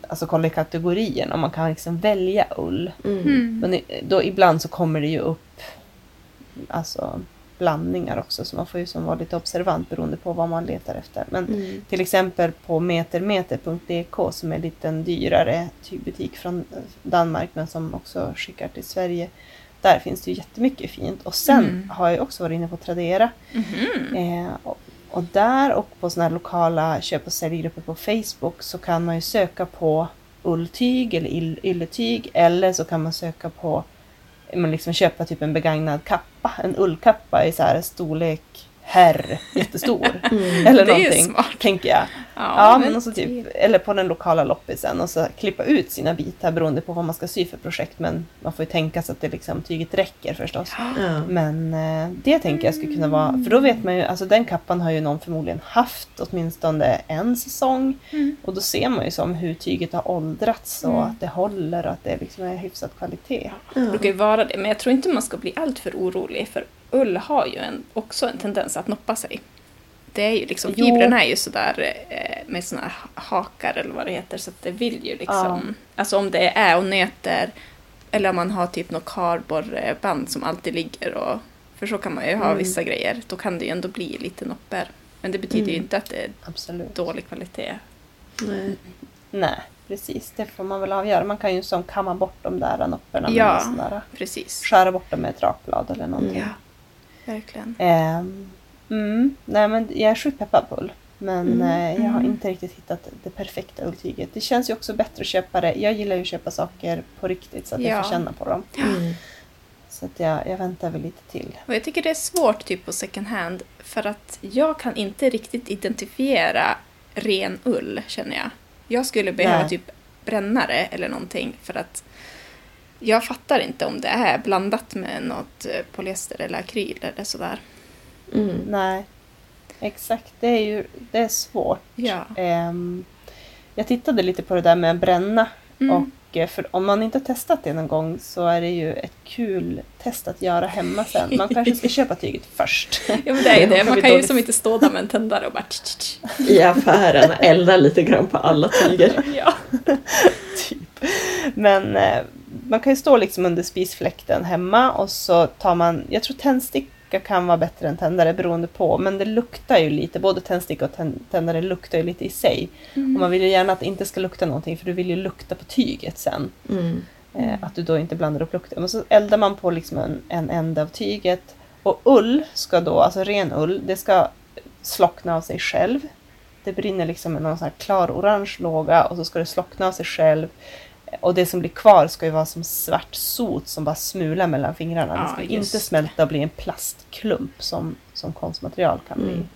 Speaker 3: alltså kolla i kategorien om man kan liksom välja ull.
Speaker 1: Mm.
Speaker 2: Mm.
Speaker 3: Men då ibland så kommer det ju upp alltså, blandningar också så man får ju som vara lite observant beroende på vad man letar efter. Men
Speaker 1: Mm.
Speaker 3: till exempel på metermeter.dk som är en liten dyrare tygbutik från Danmark men som också skickar till Sverige. Där finns det ju jättemycket fint. Och sen
Speaker 2: Mm.
Speaker 3: har jag också varit inne på Tradera.
Speaker 2: Mhm.
Speaker 3: Eh, och, och där och på sådana här lokala köp och säljgrupper på Facebook så kan man ju söka på ulltyg eller ylletyg eller så kan man söka på man liksom köpa typ en begagnad kappa, en ullkappa i så här storlek herr, jättestor.
Speaker 1: Mm.
Speaker 3: Eller
Speaker 2: Det
Speaker 3: någonting, tänker jag. Ja, men också typ, eller på den lokala loppisen och så klippa ut sina bitar beroende på vad man ska sy för projekt. Men man får ju tänka sig att det liksom, tyget räcker förstås.
Speaker 1: Ja.
Speaker 3: Men eh, det tänker jag skulle kunna vara, för då vet man ju, alltså den kappan har ju någon förmodligen haft åtminstone en säsong.
Speaker 2: Mm.
Speaker 3: Och då ser man ju som hur tyget har åldrats och
Speaker 2: Mm.
Speaker 3: att det håller och att det liksom är hyfsad kvalitet.
Speaker 2: Det brukar ju vara det, men jag tror inte man ska bli alltför orolig för ull har ju en, också en tendens att noppa sig. Det är ju liksom,
Speaker 3: Jo.
Speaker 2: fibrerna är ju sådär eh, med såna här hakar eller vad det heter så att det vill ju liksom, alltså om det är och nöter eller om man har typ något kardborreband som alltid ligger och, för så kan man ju ha
Speaker 3: Mm.
Speaker 2: vissa grejer, då kan det ju ändå bli lite noppor. Men det betyder ju
Speaker 1: Mm.
Speaker 2: inte att det är
Speaker 3: Absolut.
Speaker 2: dålig kvalitet.
Speaker 1: Nej.
Speaker 3: Nej, precis. Det får man väl avgöra. Man kan ju som kamma bort de där nopporna med
Speaker 2: Ja.
Speaker 3: sån där,
Speaker 2: Precis.
Speaker 3: skära bort dem med ett rakblad eller någonting.
Speaker 2: Ja, verkligen.
Speaker 3: Ehm, mm, nej men jag är sjukt peppad på ull. Men
Speaker 1: Mm.
Speaker 3: eh, jag har
Speaker 2: Mm.
Speaker 3: inte riktigt hittat det perfekta ulltyget. Det känns ju också bättre att köpa det. Jag gillar ju att köpa saker på riktigt så att jag
Speaker 2: Ja.
Speaker 3: får känna på dem.
Speaker 1: Mm.
Speaker 3: Så att jag, jag väntar väl lite till.
Speaker 2: Och jag tycker det är svårt typ på second hand för att jag kan inte riktigt identifiera ren ull känner jag. Jag skulle behöva
Speaker 3: Nej.
Speaker 2: typ bränna det eller någonting för att jag fattar inte om det är blandat med något eh, polyester eller akryl eller sådär.
Speaker 1: Mm.
Speaker 3: Nej, exakt. Det är ju det är svårt.
Speaker 2: Ja.
Speaker 3: Ehm, jag tittade lite på det där med att bränna.
Speaker 2: Mm.
Speaker 3: Och eh, för om man inte har testat det någon gång så är det ju ett kul test att göra hemma sen. Man kanske ska köpa tyget först.
Speaker 2: Ja men det är ju
Speaker 3: Det
Speaker 2: man kan ju som inte stå där med en tändare och bara tch, tch, tch.
Speaker 1: I affären, elda lite grann på alla tyger.
Speaker 2: Ja.
Speaker 3: typ. Men eh, man kan ju stå liksom under spisfläkten hemma och så tar man, jag tror tändsticka kan vara bättre än tändare beroende på, men det luktar ju lite, både tändsticka och tän- tändare luktar ju lite i sig.
Speaker 2: Mm.
Speaker 3: Och man vill ju gärna att det inte ska lukta någonting för du vill ju lukta på tyget sen.
Speaker 1: Mm.
Speaker 3: Eh, att du då inte blandar upp lukten. Men så eldar man på liksom en, en ände av tyget. Och ull ska då, alltså ren ull, det ska slockna av sig själv. Det brinner liksom med någon sån här klar orange låga och så ska det slockna av sig själv. Och det som blir kvar ska ju vara som svart sot som bara smular mellan fingrarna.
Speaker 2: Ja,
Speaker 3: det ska inte
Speaker 2: det.
Speaker 3: smälta och bli en plastklump som, som konstmaterial kan bli.
Speaker 1: Mm.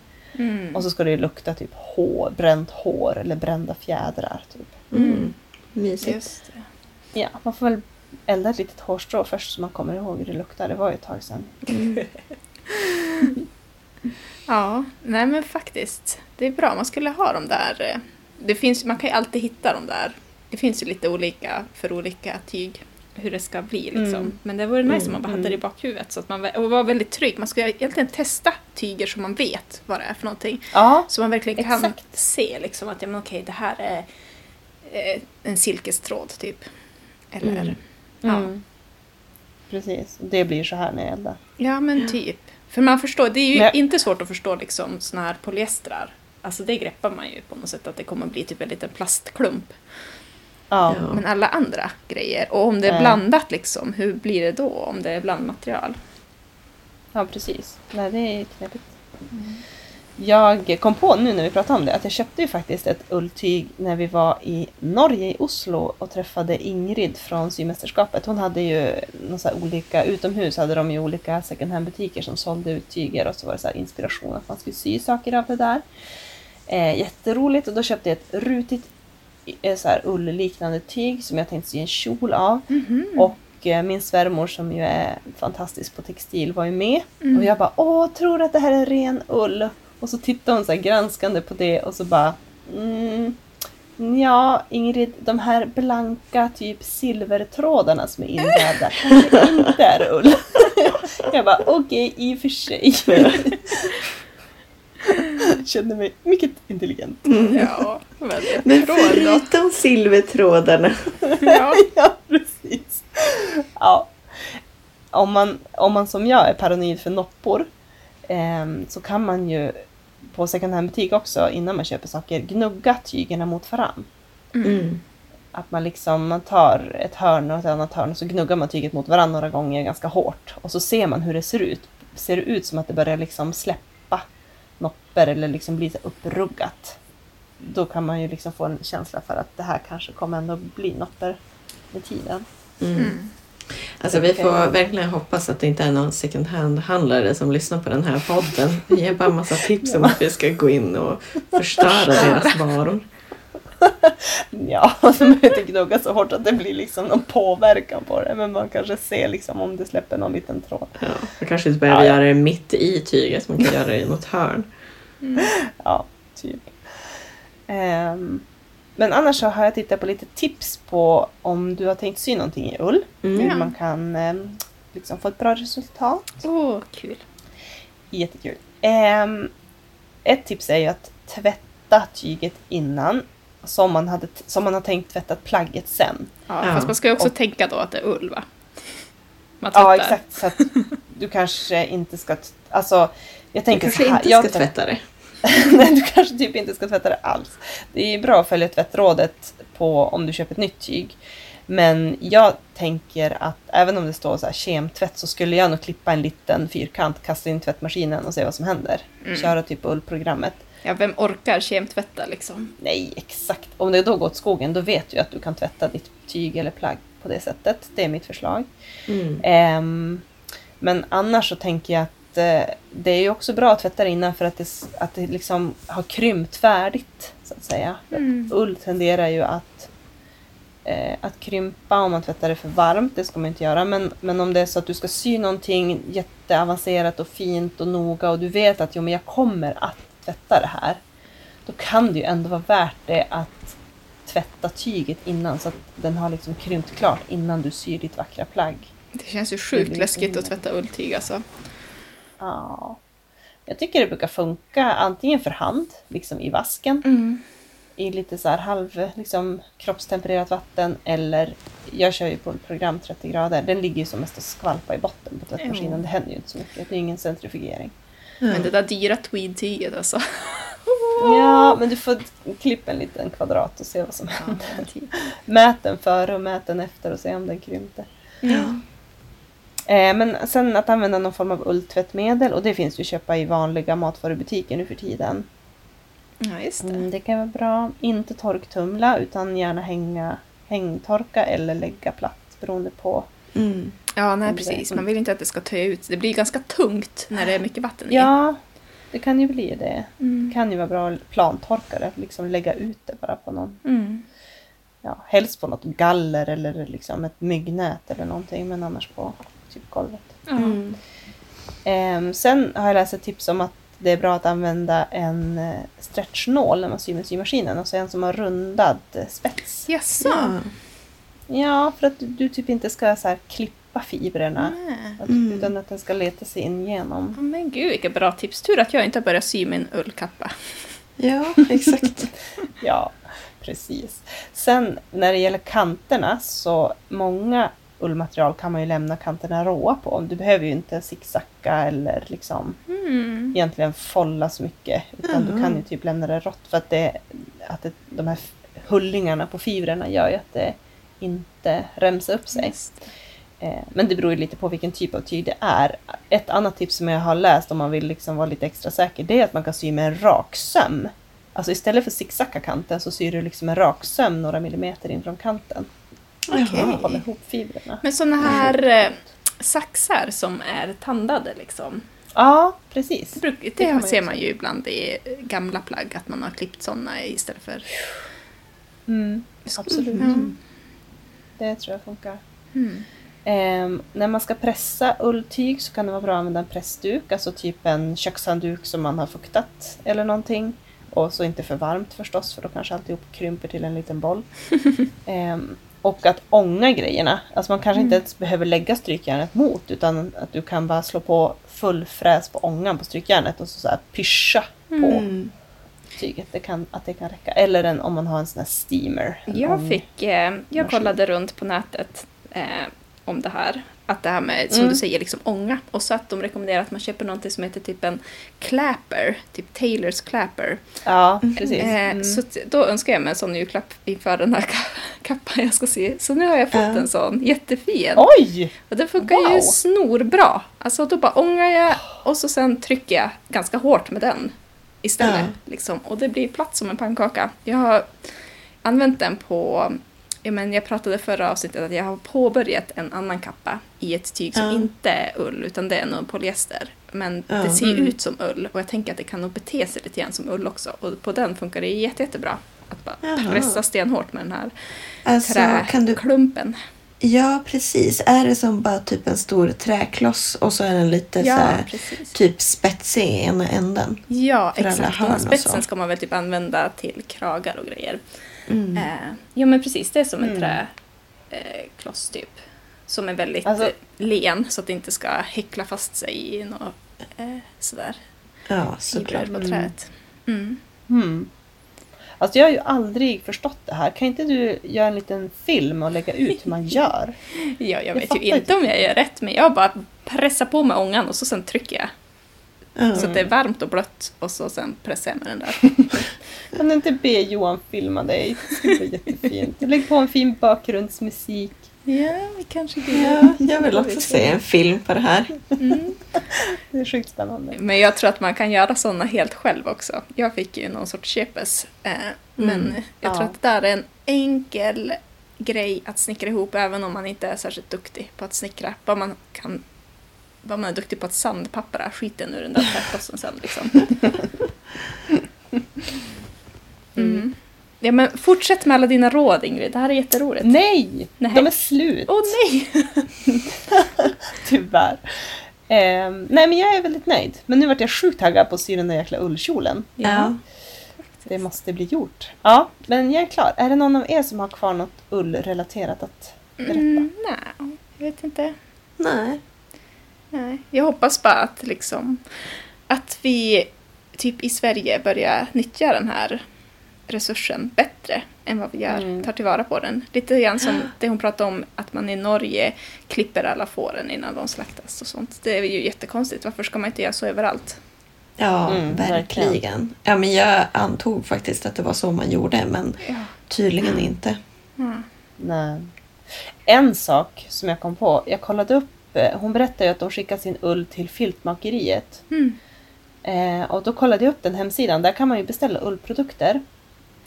Speaker 2: Mm.
Speaker 3: Och så ska det lukta typ hår, bränt hår eller brända fjädrar. Typ.
Speaker 1: Mm. Mysigt.
Speaker 2: Just det.
Speaker 3: Ja, man får väl elda ett litet hårstrå först så man kommer ihåg hur det luktar. Det var ju ett tag sedan.
Speaker 2: Ja, nej men faktiskt. Det är bra, man skulle ha de där. eh, Det finns, man kan ju alltid hitta de där. Det finns ju lite olika för olika tyg hur det ska bli liksom.
Speaker 3: Mm.
Speaker 2: Men det vore nice om man bara hade
Speaker 3: Mm.
Speaker 2: det i bakhuvudet så att man och var väldigt trygg. Man skulle egentligen testa tyger så man vet vad det är för någonting.
Speaker 3: Ja,
Speaker 2: Så man verkligen kan
Speaker 3: Exakt.
Speaker 2: se liksom att ja, men okej, det här är eh, en silkestråd typ. Eller
Speaker 1: Mm.
Speaker 2: ja.
Speaker 3: mm. precis. Det blir så här när jag eldar.
Speaker 2: Ja, men typ. För man förstår, det är ju
Speaker 3: Men-
Speaker 2: inte svårt att förstå liksom såna här polyestrar. Alltså det greppar man ju på något sätt att det kommer bli typ en liten plastklump.
Speaker 3: Ja.
Speaker 2: Men alla andra grejer, och om det är blandat liksom, hur blir det då om det är blandmaterial?
Speaker 3: Ja, precis. Nej, det är knepigt. Jag kom på nu när vi pratade om det att jag köpte ju faktiskt ett ulltyg när vi var i Norge, i Oslo och träffade Ingrid från symästerskapet. Hon hade ju här olika, utomhus hade de ju olika second hand butiker som sålde ut tyger och så var det så här inspiration att man skulle sy saker av det där. Eh, jätteroligt och då köpte jag ett rutigt eh, så här ullliknande tyg som jag tänkte sy en kjol av. Och eh, min svärmor som ju är fantastisk på textil var ju med.
Speaker 2: Mm.
Speaker 3: Och jag bara åh, tror att det här är ren ull? Och så tittade hon så här granskande på det och så bara mm, Ja, Ingrid, de här blanka typ silvertrådarna som är invävda kanske inte är ull. Jag bara okej, i och för sig. Kände mig mycket intelligent.
Speaker 2: Ja, väldigt
Speaker 1: Men förutom silvertrådarna.
Speaker 2: Ja.
Speaker 3: ja, precis. Ja. Om man, om man som jag är paranoid för noppor ehm, så kan man ju på second hand-butik också innan man köper saker gnugga tygerna mot varann.
Speaker 1: Mm.
Speaker 3: Att man liksom man tar ett hörn och ett annat hörn och så gnuggar man tyget mot varann några gånger ganska hårt. Och så ser man hur det ser ut. Ser det ut som att det börjar liksom släppa noppor eller liksom bli så uppruggat. Då kan man ju liksom få en känsla för att det här kanske kommer ändå bli noppor med tiden.
Speaker 1: Mm. Alltså vi får verkligen hoppas att det inte är någon second hand-handlare som lyssnar på den här podden. Vi ger bara massa tips om att vi ska gå in och förstöra deras varor.
Speaker 3: Ja, och så behöver inte gnugga så hårt att det blir liksom någon påverkan på det. Men man kanske ser liksom om det släpper någon liten tråd.
Speaker 1: Ja, och kanske inte behöver
Speaker 3: Ja, ja.
Speaker 1: göra det mitt i tyget, man kan göra det i något hörn.
Speaker 3: Ja, typ. Ehm, men annars så har jag tittat på lite tips på om du har tänkt sy någonting i ull.
Speaker 1: Mm.
Speaker 3: Hur man kan ehm, liksom få ett bra resultat.
Speaker 2: Åh, kul.
Speaker 3: Jättekul. Ehm, ett tips är ju att tvätta tyget innan. Som man, hade, som man har tänkt tvätta plagget sen.
Speaker 2: Ja,
Speaker 1: Ja.
Speaker 2: Fast man ska ju också
Speaker 3: Och-
Speaker 2: tänka då att det är ull va? Man
Speaker 3: Ja, exakt. Så att du kanske inte ska... Alltså, jag
Speaker 1: Du
Speaker 3: tänker
Speaker 1: kanske
Speaker 3: så här.
Speaker 1: inte
Speaker 3: jag
Speaker 1: ska tvätta det.
Speaker 3: Nej, du kanske typ inte ska tvätta det alls. Det är bra att följa tvättrådet på om du köper ett nytt tyg. Men jag tänker att även om det står så här kemtvätt så skulle jag nog klippa en liten fyrkant, kasta in tvättmaskinen och se vad som händer.
Speaker 2: Mm.
Speaker 3: Köra typ ullprogrammet.
Speaker 2: Ja, vem orkar kemtvätta liksom?
Speaker 3: Nej, exakt. Om det då går åt skogen då vet du att du kan tvätta ditt tyg eller plagg på det sättet. Det är mitt förslag.
Speaker 1: Mm.
Speaker 3: Ehm, men annars så tänker jag att eh, det är ju också bra att tvätta det innan för att det, att det liksom har krympt färdigt. så att säga.
Speaker 2: Mm.
Speaker 3: Ull tenderar ju att, eh, att krympa om man tvättar det för varmt. Det ska man inte göra. Men, men om det är så att du ska sy någonting jätteavancerat och fint och noga och du vet att jo, men jag kommer att tvätta det här. Då kan det ju ändå vara värt det att tvätta tyget innan så att den har liksom krympt klart innan du syr ditt vackra plagg.
Speaker 2: Det känns ju sjukt läskigt
Speaker 3: inne.
Speaker 2: att tvätta ulltyg alltså.
Speaker 3: Ja. Jag tycker det brukar funka antingen för hand, liksom i vasken,
Speaker 2: Mm.
Speaker 3: i lite så här halv liksom, kroppstempererat vatten eller jag kör ju på ett program 30 grader. Den ligger ju som mest och skvalpar i botten på tvättmaskinen.
Speaker 2: Jo.
Speaker 3: Det händer ju inte så mycket. Det är ingen centrifugering.
Speaker 2: Men det där dyra tweed-tyget alltså.
Speaker 3: Ja, men du får klippa en liten kvadrat och se vad som händer.
Speaker 2: typ.
Speaker 3: Mät den före och mät den efter och se om den krympte.
Speaker 2: Ja.
Speaker 3: Eh, men sen att använda någon form av ulltvättmedel och det finns ju att köpa i vanliga matvarubutiker nu för tiden.
Speaker 2: ja, just det.
Speaker 3: Mm, det kan vara bra. Inte torktumla utan gärna hänga, hängtorka eller lägga platt beroende på.
Speaker 1: Mm.
Speaker 2: Ja, nej
Speaker 3: det-
Speaker 2: precis. Man vill inte att det ska töja ut. Det blir ganska tungt när det är mycket vatten i.
Speaker 3: Ja, det kan ju bli det.
Speaker 2: Mm.
Speaker 3: Det kan ju vara bra att plantorka det, liksom lägga ut det bara på någon.
Speaker 2: Mm.
Speaker 3: ja, helst på något galler eller liksom ett myggnät eller någonting, men annars på typ golvet.
Speaker 2: Ja.
Speaker 1: Mm.
Speaker 3: Ehm, sen har jag läst ett tips om att det är bra att använda en eh, stretchnål när man syr med symaskinen, alltså en som har rundad eh, spets.
Speaker 2: Jaså?
Speaker 1: Ja.
Speaker 3: Ja, för att du, du typ inte ska så här klippa fibrerna, att,
Speaker 1: Mm.
Speaker 3: utan att den ska leta sig in igenom.
Speaker 2: Ja, Men gud vilka bra tips. Tur att jag inte har börjat sy min ullkappa.
Speaker 1: ja, exakt.
Speaker 3: Ja, precis. Sen när det gäller kanterna så många ullmaterial kan man ju lämna kanterna råa på. Du behöver ju inte zigzacka eller liksom
Speaker 2: Mm.
Speaker 3: egentligen folla så mycket. Utan du
Speaker 1: Jaha.
Speaker 3: kan ju typ lämna det rått för att, det, att det, de här hullingarna på fibrerna gör ju att det inte remsar upp sig. Eh, Men det beror ju lite på vilken typ av tyg det är. Ett annat tips som jag har läst om man vill liksom vara lite extra säker det är att man kan sy med en rak söm. Alltså istället för zigzacka kanten så syr du liksom en rak söm några millimeter in från kanten.
Speaker 1: Okej.
Speaker 3: Man håller ihop fibrerna.
Speaker 2: Men sådana här eh, saxar som är tandade liksom.
Speaker 3: Ja, precis.
Speaker 2: Det, bruk, det,
Speaker 3: Det kan man
Speaker 2: ser man ju ibland i gamla plagg, att man har klippt sådana istället för...
Speaker 3: Mm, absolut.
Speaker 2: Mm.
Speaker 3: Det tror jag funkar.
Speaker 2: Mm.
Speaker 3: Ehm, när man ska pressa ulltyg så kan det vara bra att använda en pressduk, alltså typ en kökshandduk som man har fuktat eller någonting. Och så inte för varmt förstås, för då kanske alltihop krymper till en liten boll. Ehm, och att ånga grejerna. Alltså man kanske inte ens behöver lägga strykjärnet mot, utan att du kan bara slå på full fräs på ångan på strykjärnet och så, så här pyscha på
Speaker 1: Mm.
Speaker 3: Tyget. Det kan, att det kan räcka. Eller en, om man har en sån här steamer.
Speaker 2: Jag fick, eh, jag kollade runt på nätet eh, om det här. Att det här med, som
Speaker 3: Mm.
Speaker 2: du säger, liksom ånga. Och så att de rekommenderar att man köper någonting som heter typ en clapper. Typ Taylors clapper.
Speaker 3: Ja, precis.
Speaker 2: Eh,
Speaker 3: Mm.
Speaker 2: Så att då önskar jag mig en sån julklapp inför den här ka- kappan jag ska se. Så nu har jag fått
Speaker 1: Ja.
Speaker 2: en sån. Jättefin.
Speaker 3: Oj!
Speaker 2: Och den funkar ju
Speaker 3: Wow.
Speaker 2: snorbra. Alltså då bara ångar jag och så sen trycker jag ganska hårt med den istället.
Speaker 1: Ja.
Speaker 2: Liksom. Och det blir platt som en pannkaka. Jag har använt den på, ja, men jag pratade förra avsnittet att jag har påbörjat en annan kappa i ett tyg som
Speaker 1: Ja.
Speaker 2: inte är ull utan det är nog polyester. Men
Speaker 1: Ja.
Speaker 2: det ser
Speaker 3: Mm.
Speaker 2: ut som ull och jag tänker att det kan nog bete sig lite grann som ull också. Och på den funkar det jätte, jättebra. Att bara
Speaker 1: Jaha.
Speaker 2: pressa stenhårt med den här
Speaker 1: Alltså, kan du... Ja, precis. Är det som bara typ en stor träkloss och så är den lite så
Speaker 2: Ja,
Speaker 1: här,
Speaker 2: precis.
Speaker 1: typ spetsig i ena änden?
Speaker 2: Ja, exakt. Den här spetsen
Speaker 1: så.
Speaker 2: ska man väl typ använda till kragar och grejer.
Speaker 1: Mm.
Speaker 2: Eh, ja men precis, det är som en
Speaker 3: Mm.
Speaker 2: träkloss typ. Som är väldigt
Speaker 3: Alltså-
Speaker 2: eh, len så att det inte ska häckla fast sig i något eh, sådär
Speaker 1: Ja, såklart.
Speaker 2: på
Speaker 3: Mm.
Speaker 2: träet. Mm.
Speaker 3: Hmm. Alltså jag har ju aldrig förstått det här. Kan inte du göra en liten film och lägga ut hur man gör?
Speaker 2: Ja, jag vet
Speaker 3: fattar
Speaker 2: ju inte om jag gör rätt men jag bara pressar på med ångan och så sen trycker jag.
Speaker 1: Ja.
Speaker 2: Så att det är varmt och blött och så sen pressar jag med den där.
Speaker 3: Kan du inte be Johan filma dig? Det skulle bli jättefint. Lägg på en fin bakgrundsmusik.
Speaker 2: Ja, vi kanske
Speaker 1: Ja, jag vill också se en film på det här.
Speaker 2: Mm.
Speaker 3: Det är sjukt spännande.
Speaker 2: Men jag tror att man kan göra sådana helt själv också. Jag fick ju någon sorts köpes. Eh, Men jag tror
Speaker 3: Ja.
Speaker 2: att det där är en enkel grej att snickra ihop även om man inte är särskilt duktig på att snickra. Bara man, kan, bara man är duktig på att sandpappra skiten ur den där träklossen sen. Liksom. Mm. Ja, men fortsätt med alla dina råd Ingrid, det här är jätteroligt.
Speaker 3: Nej!
Speaker 2: Nej.
Speaker 3: De är slut.
Speaker 2: Åh nej!
Speaker 3: Tyvärr. Ehm, nej men jag är väldigt nöjd. Men nu vart jag sjukt taggad på att sy den där jäkla ullkjolen.
Speaker 1: Ja.
Speaker 3: Det måste bli gjort. Ja, men jag är klar. Är det någon av er som har kvar något ullrelaterat att berätta?
Speaker 2: Mm, nej, jag vet inte.
Speaker 1: Nej.
Speaker 2: Nej, jag hoppas bara att liksom att vi typ i Sverige börjar nyttja den här resursen bättre än vad vi gör,
Speaker 3: Mm.
Speaker 2: tar tillvara på den. Lite grann som det hon pratade om att man i Norge klipper alla fåren innan de slaktas och sånt. Det är ju jättekonstigt. Varför ska man inte göra så överallt?
Speaker 1: Ja,
Speaker 3: Mm,
Speaker 1: verkligen.
Speaker 3: verkligen.
Speaker 1: Ja, men jag antog faktiskt att det var så man gjorde, men
Speaker 2: Ja.
Speaker 1: tydligen inte.
Speaker 2: Mm.
Speaker 3: Nej. En sak som jag kom på. Jag kollade upp. eh, Hon berättade ju att de skickade sin ull till filtmakeriet.
Speaker 2: Mm.
Speaker 3: Eh, och då kollade jag upp den hemsidan. Där kan man ju beställa ullprodukter.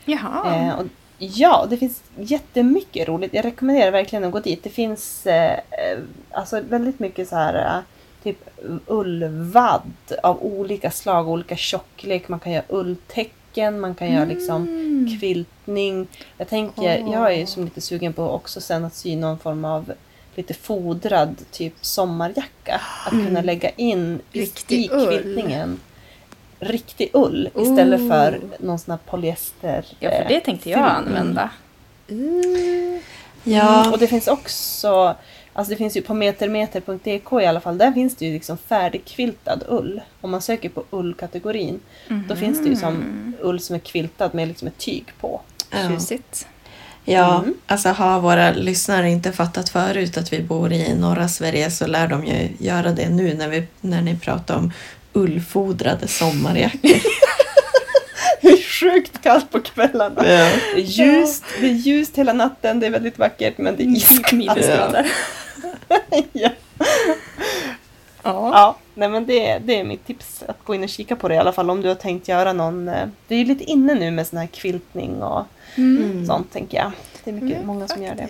Speaker 2: Jaha.
Speaker 3: Eh, och, ja, det finns jättemycket roligt. Jag rekommenderar verkligen att gå dit. Det finns eh, eh, alltså väldigt mycket så här eh, typ ullvadd av olika slag, olika tjocklek. Man kan göra ulltäcken man kan göra liksom
Speaker 2: Mm.
Speaker 3: kviltning. Jag tänker, jag är som lite sugen på också sen att sy någon form av lite fodrad typ sommarjacka. Att kunna lägga in
Speaker 2: Riktig
Speaker 3: i
Speaker 2: ull.
Speaker 3: Riktig ull istället
Speaker 2: Oh.
Speaker 3: för någon sån här polyester.
Speaker 2: Ja, för
Speaker 3: eh,
Speaker 2: det tänkte jag använda.
Speaker 4: Ja,
Speaker 3: Mm, Och det finns också, alltså det finns ju på metermeter.dk i alla fall, där finns det ju liksom färdigkviltad ull. Om man söker på ullkategorin, då finns det ju som ull som är kviltad med liksom ett tyg på.
Speaker 4: ja.
Speaker 2: Tjusigt.
Speaker 4: ja
Speaker 3: Mm.
Speaker 4: alltså har våra lyssnare inte fattat förut att vi bor i norra Sverige så lär de ju göra det nu när, vi, när ni pratar om ullfodrade sommarjackor.
Speaker 3: Det är sjukt kallt på kvällarna.
Speaker 4: ja.
Speaker 3: Det är ljust, det är ljust hela natten, det är väldigt vackert men det är iskallt.
Speaker 2: Minusgrader.
Speaker 3: ja.
Speaker 2: Ja.
Speaker 3: ja, nej men det, det är mitt tips att gå in och kika på det i alla fall om du har tänkt göra någon... eh, Det är ju lite inne nu med sån här kviltning och
Speaker 2: Mm.
Speaker 3: sånt tänker jag. Det är mycket,
Speaker 2: Mm,
Speaker 3: många som gör det.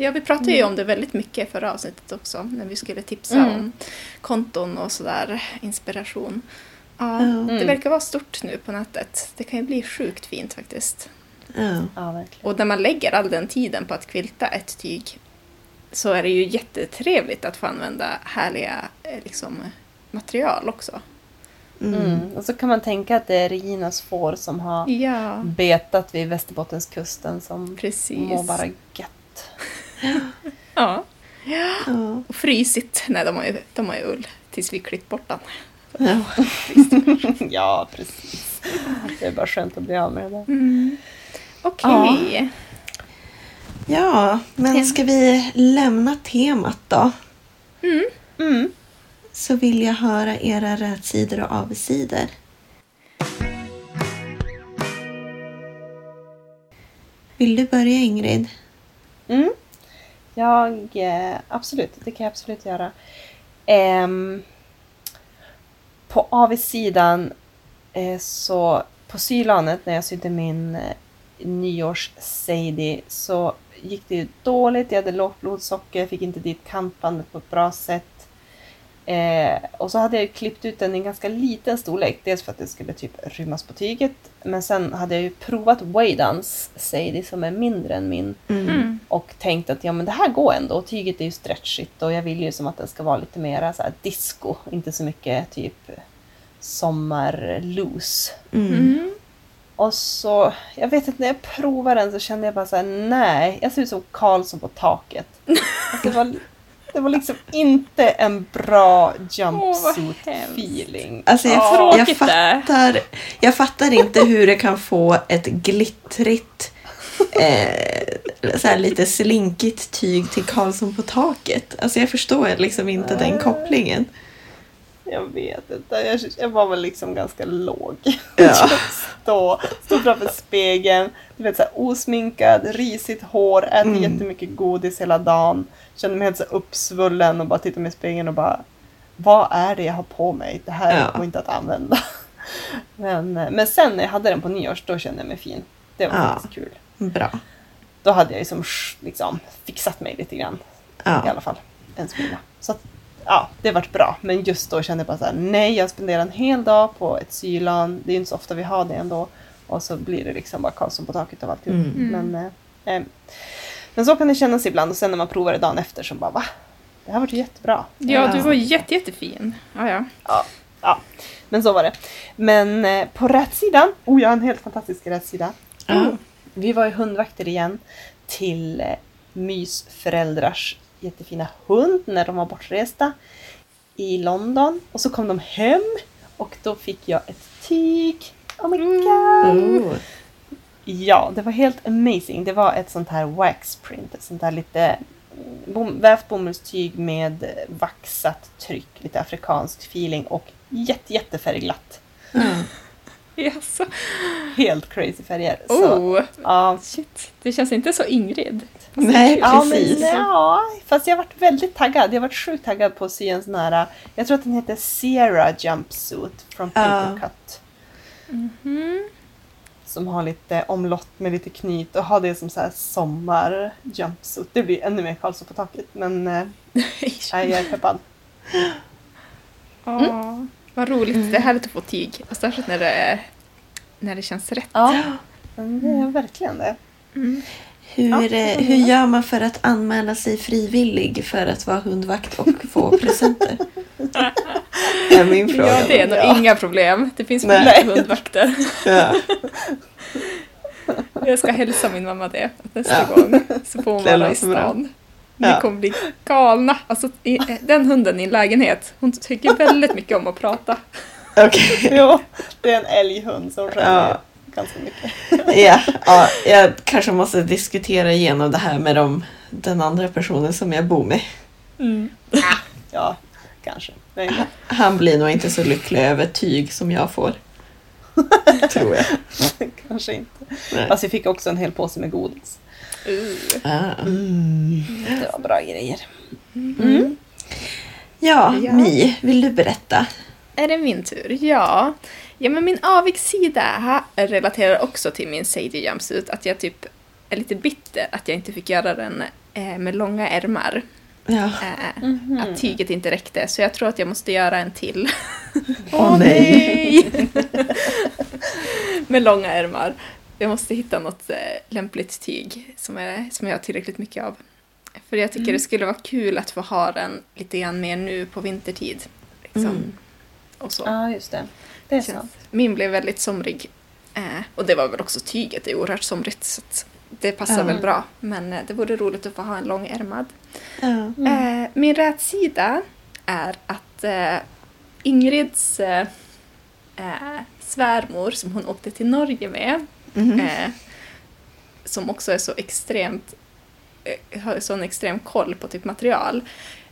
Speaker 2: Ja, vi pratade ju om det väldigt mycket i förra avsnittet också, när vi skulle tipsa
Speaker 3: Mm.
Speaker 2: om konton och sådär, inspiration. Ja,
Speaker 4: Mm.
Speaker 2: Det verkar vara stort nu på nätet. Det kan ju bli sjukt fint faktiskt.
Speaker 4: Ja.
Speaker 3: Ja, verkligen.
Speaker 2: Och när man lägger all den tiden på att kvilta ett tyg så är det ju jättetrevligt att få använda härliga eh, liksom, material också.
Speaker 4: Mm.
Speaker 3: Mm. Och så kan man tänka att det är Reginas får som har
Speaker 2: Ja,
Speaker 3: betat vid Västerbottenskusten som
Speaker 2: precis.
Speaker 3: mår bara gött.
Speaker 2: Ja,
Speaker 4: Ja.
Speaker 2: och frysit. Nej, de har ju, de har ju ull tills vi klippt bort den.
Speaker 4: Ja.
Speaker 3: ja, precis. Det är bara skönt att bli av med det där.
Speaker 2: Mm. Okej.
Speaker 4: ja, men ska vi lämna temat då?
Speaker 3: Mm.
Speaker 4: Så vill jag höra era rätsidor och avsidor. Vill du börja Ingrid?
Speaker 3: Mm. Jag, eh, absolut, det kan jag absolut göra. Um, på avsidan eh, så på sylanet när jag sydde min eh, nyårs-Sadie så gick det ju dåligt. Jag hade lågt blodsocker, fick inte dit kantbandet på ett bra sätt. Eh, och så hade jag klippt ut den i en ganska liten storlek. Dels för att det skulle typ rymmas på tyget. Men sen hade jag ju provat Waydans Sadie som är mindre än min.
Speaker 2: Mm.
Speaker 3: Och tänkt att ja men det här går ändå. Och tyget är ju stretchigt och jag vill ju som att den ska vara lite mer så här disco. Inte så mycket typ sommar-loose.
Speaker 4: Mm.
Speaker 2: Mm.
Speaker 3: Och så, jag vet inte, när jag provade den så kände jag bara så här: nej, jag ser ut som Karlsson på taket. Alltså, det, var, det var liksom inte en bra jumpsuit-feeling.
Speaker 4: Alltså jag,
Speaker 3: Ja.
Speaker 4: jag, fattar, jag fattar inte hur det kan få ett glittrigt, eh, så här lite slinkigt tyg till Karlsson på taket. Alltså jag förstår liksom inte den kopplingen.
Speaker 3: Jag vet inte, jag, jag var väl liksom ganska låg.
Speaker 4: Ja.
Speaker 3: stå, stå framför spegeln, du vet så här, osminkad, risigt hår, ätit
Speaker 4: Mm.
Speaker 3: jättemycket godis hela dagen. Kände mig helt så uppsvullen och bara tittade mig i spegeln och bara Vad är det jag har på mig? Det här
Speaker 4: Ja.
Speaker 3: går inte att använda. Men, men sen när jag hade den på nyårs, då kände jag mig fin. Det var
Speaker 4: Ja.
Speaker 3: faktiskt kul.
Speaker 4: Bra.
Speaker 3: Då hade jag ju som, liksom fixat mig lite grann. i
Speaker 4: Ja.
Speaker 3: alla fall. En smula. Så att, ja, det vart bra. Men just då kände jag bara så här, nej, jag spenderar en hel dag på ett sylan. Det är ju inte så ofta vi har det ändå. Och så blir det liksom bara Karlsson på taket av alltihop.
Speaker 4: Mm.
Speaker 3: Men, eh, eh, men så kan det kännas ibland och sen när man provar det dagen efter så bara va? Det här vart ju jättebra.
Speaker 2: Ja, du var jätte, jättefin. Ja, ja.
Speaker 3: Ja, ja, men så var det. Men eh, på rätsidan, oh jag har en helt fantastisk rätsida.
Speaker 4: Ja.
Speaker 3: Vi var ju hundvakter igen till eh, mysföräldrars jättefina hund när de var bortresta i London. Och så kom de hem och då fick jag ett tyg. Oh my god!
Speaker 4: Oh.
Speaker 3: Ja, det var helt amazing. Det var ett sånt här wax print, ett sånt här lite mm, bom, vävt bomullstyg med vaxat tryck, lite afrikansk feeling och jätte, jättefärgglatt.
Speaker 4: Ja.
Speaker 2: Jaså?
Speaker 3: Helt crazy färger. Så,
Speaker 2: Oh,
Speaker 3: ja,
Speaker 2: shit. Det känns inte så Ingrid.
Speaker 4: Nej,
Speaker 3: Ja, men
Speaker 4: precis.
Speaker 3: ja, fast jag varit väldigt taggad. Jag varit sjukt taggad på att sy en sån här, jag tror att den heter Sierra Jumpsuit från
Speaker 4: Ja.
Speaker 3: Papercut.
Speaker 2: Mhm.
Speaker 3: Som har lite omlott med lite knyt och har det som så här sommar jumpsuit. Det blir ännu mer Karlsson på taket men nej, jag är peppad.
Speaker 2: Ja, vad roligt. Det är härligt att få tyg. Och särskilt när det är när det känns rätt.
Speaker 3: Ja, det är verkligen det.
Speaker 1: Hur, eh, hur gör man för att anmäla sig frivillig för att vara hundvakt och få presenter? är min fråga.
Speaker 2: Ja, det är nog
Speaker 3: Ja.
Speaker 2: inga problem. Det finns mycket hundvakter.
Speaker 1: Ja.
Speaker 2: Jag ska hälsa min mamma det nästa
Speaker 1: Ja.
Speaker 2: gång. Så får hon
Speaker 1: Det
Speaker 2: vara i
Speaker 1: låter bra.
Speaker 2: stan.
Speaker 1: Ja.
Speaker 2: Vi kommer bli galna. Alltså, i, den hunden i en lägenhet, hon tycker väldigt mycket om att prata.
Speaker 1: Okej.
Speaker 3: Jo, det är en älghund som skäller
Speaker 1: Ja.
Speaker 3: ganska mycket.
Speaker 1: Ja, ja, jag kanske måste diskutera igenom det här med dem, den andra personen som jag bor med.
Speaker 3: Ja, kanske. Nej,
Speaker 1: Han blir nog inte så lycklig över tyg som jag får. Tror jag.
Speaker 3: kanske inte.
Speaker 1: Nej.
Speaker 3: Fast vi fick också en hel påse med godis.
Speaker 2: Uh.
Speaker 1: Ah.
Speaker 3: Det var bra grejer.
Speaker 1: Mm. Ja,
Speaker 2: Ja.
Speaker 1: Mi, vill du berätta?
Speaker 2: Är det min tur? Ja. Ja, men min avigsida här relaterar också till min Sadie jumpsuit. Att jag typ är lite bitter att jag inte fick göra den eh, med långa ärmar.
Speaker 1: Ja.
Speaker 2: Eh,
Speaker 3: Mhm.
Speaker 2: Att tyget inte räckte. Så jag tror att jag måste göra en till.
Speaker 1: Åh, nej.
Speaker 2: med långa ärmar. Jag måste hitta något eh, lämpligt tyg som, är, som jag har tillräckligt mycket av. För jag tycker det skulle vara kul att få ha den lite grann mer nu på vintertid. Liksom.
Speaker 1: Mm.
Speaker 2: Och så.
Speaker 3: Ja, just det. Det är sant.
Speaker 2: Min blev väldigt somrig. Eh, och det var väl också tyget, det är oerhört somrigt. Så det passar
Speaker 1: Ja.
Speaker 2: väl bra. Men eh, det vore roligt att få ha en långärmad.
Speaker 1: Ja.
Speaker 2: Eh, min rätsida är att eh, Ingrids eh, svärmor som hon åkte till Norge med
Speaker 1: Mhm.
Speaker 2: eh, som också är så extremt eh, har sån extrem koll på typ material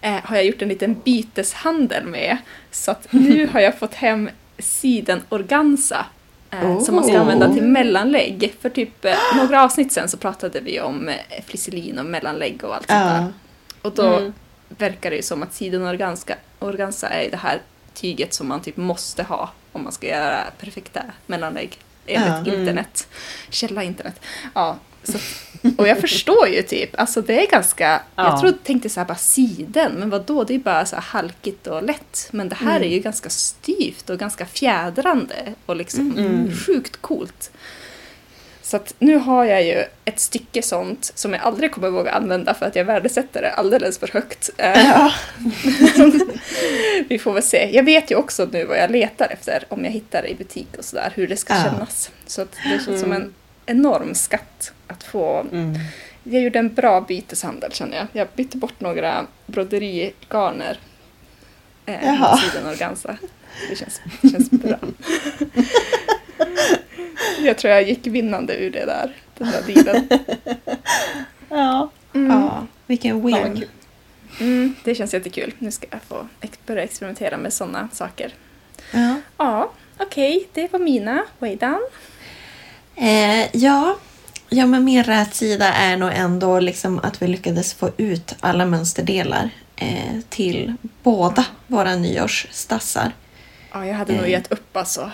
Speaker 2: eh, har jag gjort en liten byteshandel med. Så att nu har jag fått hem siden organza eh, som man ska
Speaker 1: Oh.
Speaker 2: använda till mellanlägg. För typ eh, några avsnitt sen så pratade vi om eh, flisselin och mellanlägg och allt sånt där. Och då
Speaker 3: Mm.
Speaker 2: verkar det ju som att sidenorganza organza är det här tyget som man typ måste ha om man ska göra perfekta mellanlägg enligt
Speaker 1: Ja.
Speaker 3: Mm.
Speaker 2: internet. Källa internet. Ja, så, och jag förstår ju typ, alltså det är ganska,
Speaker 3: Ja.
Speaker 2: jag trodde, tänkte så här bara siden, men vad då det är bara så här halkigt och lätt. Men det här är ju ganska styvt och ganska fjädrande och liksom
Speaker 3: Mm.
Speaker 2: sjukt coolt. Så att nu har jag ju ett stycke sånt som jag aldrig kommer våga använda för att jag värdesätter det alldeles för högt. Eh,
Speaker 1: Ja.
Speaker 2: Vi får väl se. Jag vet ju också nu vad jag letar efter om jag hittar det i butik och sådär, hur det ska
Speaker 1: Ja.
Speaker 2: kännas. Så att det känns som
Speaker 3: Mm.
Speaker 2: en enorm skatt att få.
Speaker 3: Mm.
Speaker 2: Jag gjorde en bra byteshandel känner jag. Jag bytte bort några broderigarner. Eh,
Speaker 1: Jaha.
Speaker 2: mot sidenorganza. Det känns, det känns bra. jag tror jag gick vinnande ur det där, den där dealen.
Speaker 3: Ja.
Speaker 2: Mm.
Speaker 1: ja, vilken win.
Speaker 2: Mm, det känns jättekul. Nu ska jag få börja experimentera med sådana saker.
Speaker 1: Ja.
Speaker 2: Ja, okej, det var mina. Waydan.
Speaker 1: Eh, ja. ja, men min rätsida är nog ändå liksom att vi lyckades få ut alla mönsterdelar eh, till båda våra nyårsstassar.
Speaker 2: Ja, jag hade nog
Speaker 1: Eh.
Speaker 2: gett upp alltså.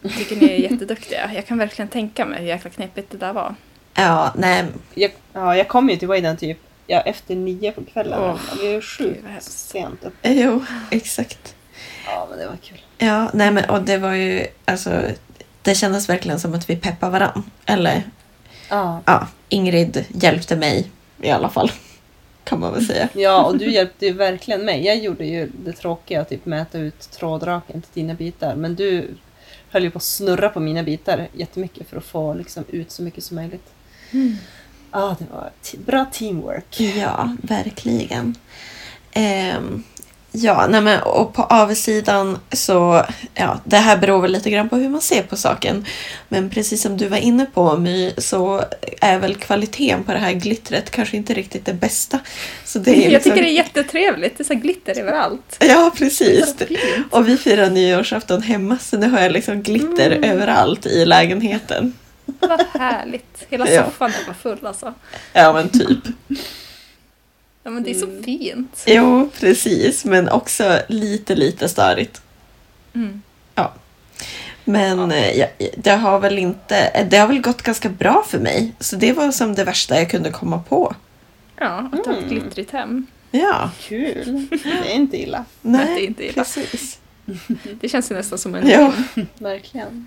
Speaker 2: Jag tycker ni är jätteduktiga. Jag kan verkligen tänka mig hur jäkla knepigt det där var.
Speaker 1: Ja, nej,
Speaker 3: Jag, ja, jag kom ju till Wayden typ ja, efter nio på kvällen.
Speaker 2: Åh,
Speaker 3: vi är ju sjukt sent upp.
Speaker 1: jo, exakt.
Speaker 3: Ja, men det var kul.
Speaker 1: Ja, nej men och det var ju alltså det kändes verkligen som att vi peppade varann. Eller
Speaker 3: Ja.
Speaker 1: ja, Ingrid hjälpte mig i alla fall. Kan man väl säga.
Speaker 3: Ja, och du hjälpte ju verkligen mig. Jag gjorde ju det tråkiga, typ mäta ut trådraken till dina bitar. Men du höll ju på att snurra på mina bitar jättemycket för att få liksom, ut så mycket som möjligt. Ja, det var bra teamwork.
Speaker 1: Ja, verkligen. Ehm, ja, nej men, och på avsidan så, ja, det här beror väl lite grann på hur man ser på saken. Men precis som du var inne på My, så är väl kvaliteten på det här glittret kanske inte riktigt det bästa. Så det är
Speaker 2: Jag
Speaker 1: liksom-
Speaker 2: tycker det är jättetrevligt. Det är så glitter överallt.
Speaker 1: Ja, precis. Och vi firar nyårsafton hemma så nu har jag liksom glitter
Speaker 2: Mm.
Speaker 1: överallt i lägenheten.
Speaker 2: Vad härligt. Hela
Speaker 1: Ja.
Speaker 2: soffan är bara full alltså.
Speaker 1: Ja, men typ.
Speaker 2: Ja, men det är så
Speaker 3: Mm.
Speaker 2: fint.
Speaker 1: Jo, precis. Men också lite, lite störigt.
Speaker 2: Mm.
Speaker 1: Men eh, ja, det har väl inte... Det har väl gått ganska bra för mig. Så det var som det värsta jag kunde komma på.
Speaker 2: Ja, att du har ett
Speaker 3: Mm.
Speaker 2: glittrigt hem.
Speaker 1: Ja,
Speaker 3: Kul. Det är inte illa.
Speaker 1: nej,
Speaker 2: det är inte illa.
Speaker 1: precis.
Speaker 2: Det känns ju nästan som en
Speaker 1: Ja.
Speaker 3: Verkligen.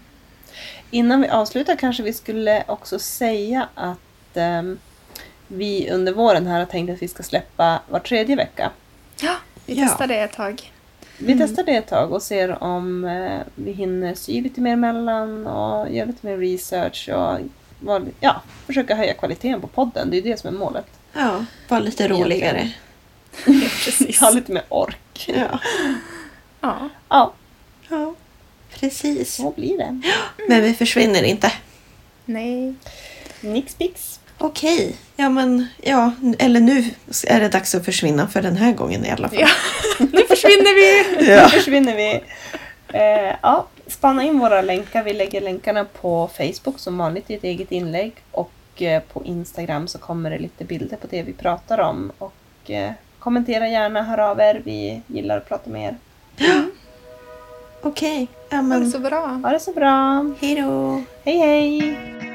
Speaker 3: Innan vi avslutar kanske vi skulle också säga att ehm, vi under våren här har tänkt att vi ska släppa var tredje vecka.
Speaker 2: Ja, vi
Speaker 1: Ja.
Speaker 2: testar det ett tag.
Speaker 3: Vi testar det ett tag och ser om eh, vi hinner sy lite mer emellan och göra lite mer research och var, ja, försöka höja kvaliteten på podden. Det är det som är målet.
Speaker 1: Ja, var lite roligare.
Speaker 2: Precis.
Speaker 3: Ha lite mer ork.
Speaker 1: Ja,
Speaker 2: Ja.
Speaker 3: Ja,
Speaker 1: ja precis.
Speaker 3: så blir det.
Speaker 1: Men vi försvinner inte.
Speaker 2: Nej.
Speaker 3: Nix pix.
Speaker 1: Okej, ja men ja, eller nu är det dags att försvinna för den här gången i alla fall.
Speaker 2: Ja. Nu försvinner vi!
Speaker 3: Nu
Speaker 1: Ja.
Speaker 3: försvinner vi. Eh, ja, spana in våra länkar. Vi lägger länkarna på Facebook som vanligt i ett eget inlägg. Och eh, på Instagram så kommer det lite bilder på det vi pratar om. Och eh, kommentera gärna, hör av er. Vi gillar att prata med er.
Speaker 1: Okej, ja
Speaker 2: Ha det
Speaker 1: men
Speaker 2: så bra.
Speaker 3: Ha det så bra.
Speaker 1: hej då.
Speaker 3: Hej hej!